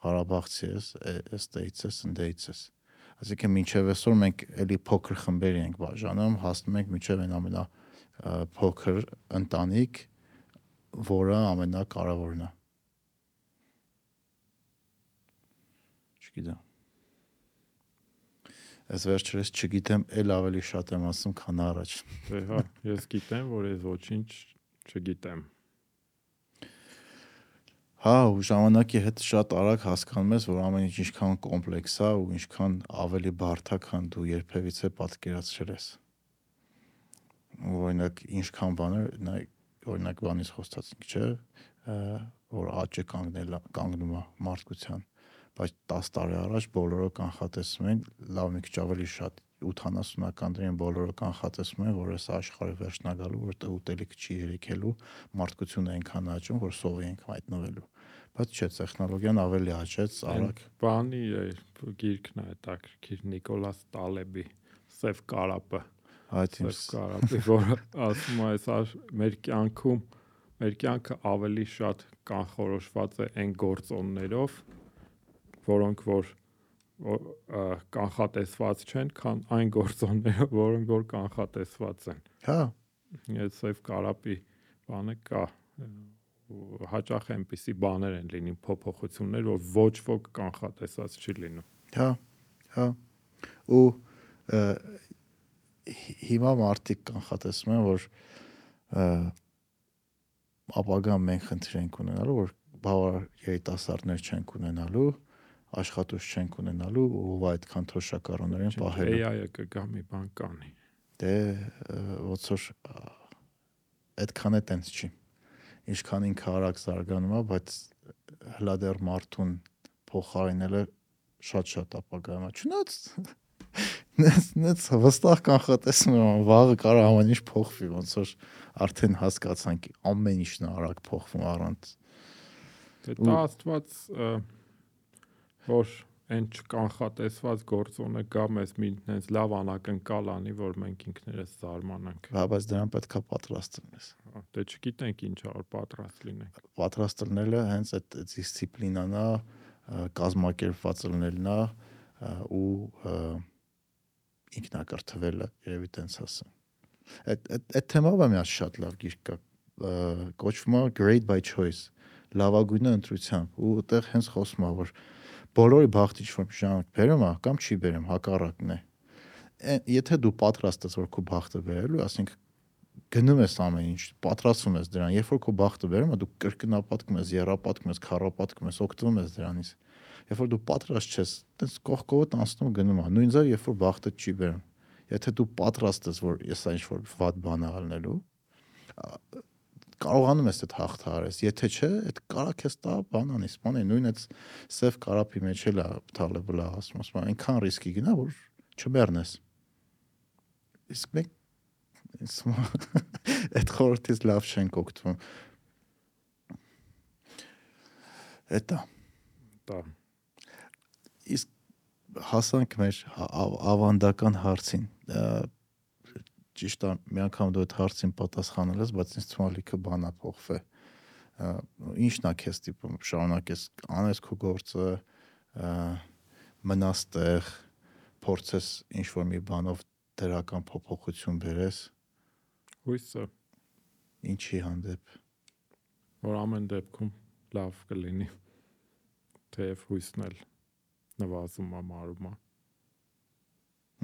ղարաբաղցի ես էստեից ես ընդեից ես այսինքն մինչև այսօր մենք էլի փոքր խմբերի ենք բաժանում հասնում ենք մինչև այն ամենա փոքր ընտանիք որը ամենակարևորն է չգիտեմ Այս վերջերս չգիտեմ, ել ավելի շատ եմ ասում, քան առաջ։ Դե հա, ես գիտեմ, որ ես ոչինչ չգիտեմ։ Հա, ու ժամանակի հետ շատ արագ հասկանում ես, որ ամեն ինչ ինչքան կոմպլեքս է ու ինչքան ավելի բարդ է, քան դու երբևիցե պատկերացրել ես։ Օրինակ, ինչքան բաներ, նայ, օրինակ բանից խոստացինք, չէ, որ աճը կանգնել կանգնում է մարդկության, բայց 10 տարի առաջ բոլորը կանխատեսում են լավ մի քիչ ավելի շատ 80-ականներին բոլորը կանխատեսում են, որ այս աշխարհի վերջն է գալու, որտեղ ուտելիք չի երիքելու, մարդկությունը այնքան աճում, որ սովի ենք հայտնվելու։ Բայց չէ, տեխնոլոգիան ավելի աճեց, արագ։ Բանի է գիրքն է տակրիր Նիկոլաս Տալեբի Սև կարապը։ Այդ իմ Սև կարապի, որ ասում է, այս մեր կյանքում մեր կյանքը ավելի շատ կանխորոշված է այն գործոններով, որոնք որ կանխատեսված չեն, քան այն գործոնները, որոնք որ կանխատեսված են։ Հա։ Այդ սև կարապի բանը կա հաճախ այնպիսի բաներ են լինի փոփոխություններ, որ ոչ ոք կանխատեսած չի լինում։ Հա։ Հա։ Ու հիմա մարդիկ կանխատեսում են, որ ապագա մենք խնդիր ենք ունենալու, որ բավարար երիտասարդներ չենք ունենալու, աշխատուժ չենք ունենալու ու այդքան թոշակառուներ են պահելու։ AI-ը կգա մի բան կանի։ Դե ոնց որ այդքան է տենց չի։ Ինչքան ինքը արագ զարգանում է, բայց հլա դեռ մարդուն փոխարինելը շատ-շատ ապագայում է։ Չնայած նենց վստահ կանխատեսում եմ վաղը կարող ամեն ինչ փոխվի ոնց որ արդեն հասկացանք ամեն ինչն արագ փոխվում առանց դա աստված որ այն չկանխատեսված գործոնը գա մեզ մի հենց լավ անակնկալ անի, որ մենք ինքներս զարմանանք։ Հա, բայց դրան պետքա պատրաստ լինես։ Դե չգիտենք ինչ ար պատրաստ լինենք։ Պատրաստ լինելը հենց այդ դիսցիպլինան է, կազմակերպված լինելն է ու ինքնակրթվելը, երևի տենց ասեմ։ Այդ այդ թեմով մի շատ լավ գիրք կա կոչվում է Great by Choice լավագույնը ընտրությամբ ու այդտեղ հենց խոսում է որ բոլորի բախտի ինչ-որ ժամանակ բերում կամ չի բերում, հակառակն է։ Եթե դու պատրաստ ես որ քո բախտը բերելու, ասենք գնում ես ամեն ինչ, պատրաստվում ես դրան, երբ որ քո բախտը բերում է, դու կրկնապատկում ես, երապատկում ես, քառապատկում ես, օգտվում ես դրանից։ Երբ որ դու պատրաստ չես, տես կողքովդ անցնում գնում է։ Նույն ձև, երբ որ բախտը չի բերում։ Եթե դու պատրաստ ես, որ ես այն ինչ-որ վատ բան ալնելու, կարողանում ես այդ հաղթահարես։ Եթե չէ, այդ կարա քեզ տա բանանի, սպանի, նույն այդ սև կարապի մեջ էլ է թալեբլա ասում, ասում այնքան ռիսկի գնա, որ չմեռնես։ Իսկ մենք այդ խորհրդից լավ չենք օգտվում։ Էտա։ Դա։ Իսկ հասանք մեր ավանդական հարցին ճիշտ է, մի անգամ դու այդ հարցին պատասխանել ես, բայց ինձ թվում է լիքը բանա փոխվե։ Ինչն է քեզ տիպում, շարունակես անես քո գործը, մնաս տեղ, փորձես ինչ որ մի բանով դրական փոփոխություն բերես։ Հույսը ինչի հանդեպ որ ամեն դեպքում լավ կլինի թեև հույսն էլ նվազում է մարում է։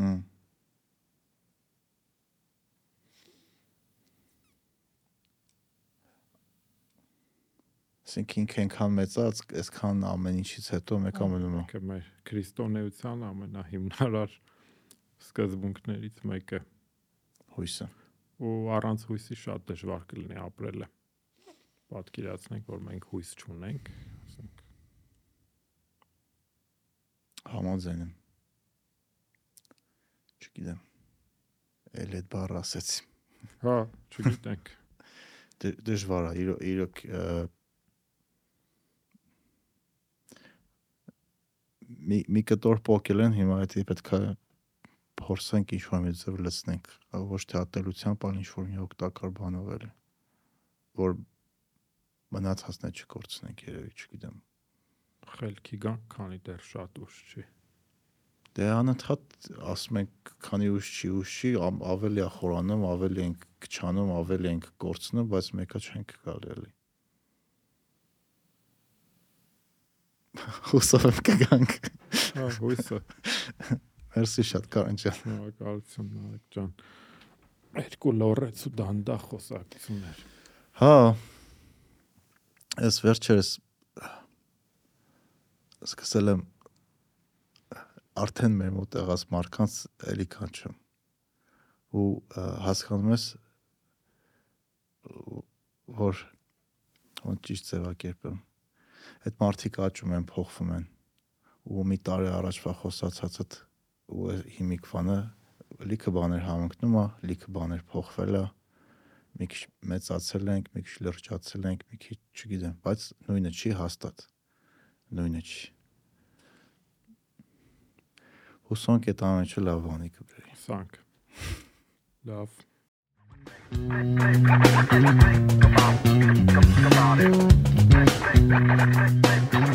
Հմ Այսինքն ինքը այնքան մեծած, այսքան ամեն ինչից հետո մեկը մնում է։ Ինքը մեր քրիստոնեության ամենահիմնարար սկզբունքներից մեկը հույսը։ Ու առանց հույսի շատ դժվար կլինի ապրելը։ Պատկերացնենք, որ մենք հույս չունենք, ասենք։ Համաձայն եմ։ Չգիտեմ։ Էլ այդ բառը ասեցի։ Հա, չգիտենք։ Դժվար է, իրոք մի մի կտոր փոկել են հիմա դա պետք է փորձենք ինչ որ մի ձև լցնենք ոչ թե ատելությամբ այլ ինչ որ մի օգտակար բանով էլ որ մնացածն է չկորցնենք երևի չգիտեմ խելքի գան քանի դեռ շատ ուշ չի դե անընդհատ ասում ենք քանի ուշ չի ուշ չի ավելի է խորանում ավելի ենք քչանում ավելի ենք կորցնում բայց մեկը չենք գալի էլի Հուսով եմ կգանք։ Հա, հույսը։ Մերսի շատ Կարեն ջան։ Շնորհակալություն Նարեկ ջան։ Երկու լորեց ու դանդաղ խոսակցություններ։ Հա։ Ես վերջերս սկսել եմ արդեն մեր մոտ եղած մարքանց էլի կանչում ու հասկանում ես որ ոնց ճիշտ ձևակերպեմ այդ մարդիկ աճում են, փոխվում են։ Ու մի տարի առաջվա խոսացածդ ու հիմիկվանը լիքը բաներ համընկնում է, լիքը բաներ փոխվել է, մի քիչ մեծացել ենք, մի քիչ լրջացել ենք, մի քիչ, չգիտեմ, բայց նույնը չի հաստատ։ Նույնը չի։ Հուսանք այդ ամենը լավ բանի կբերի։ Սանք։ Լավ։ Come on. Thank you.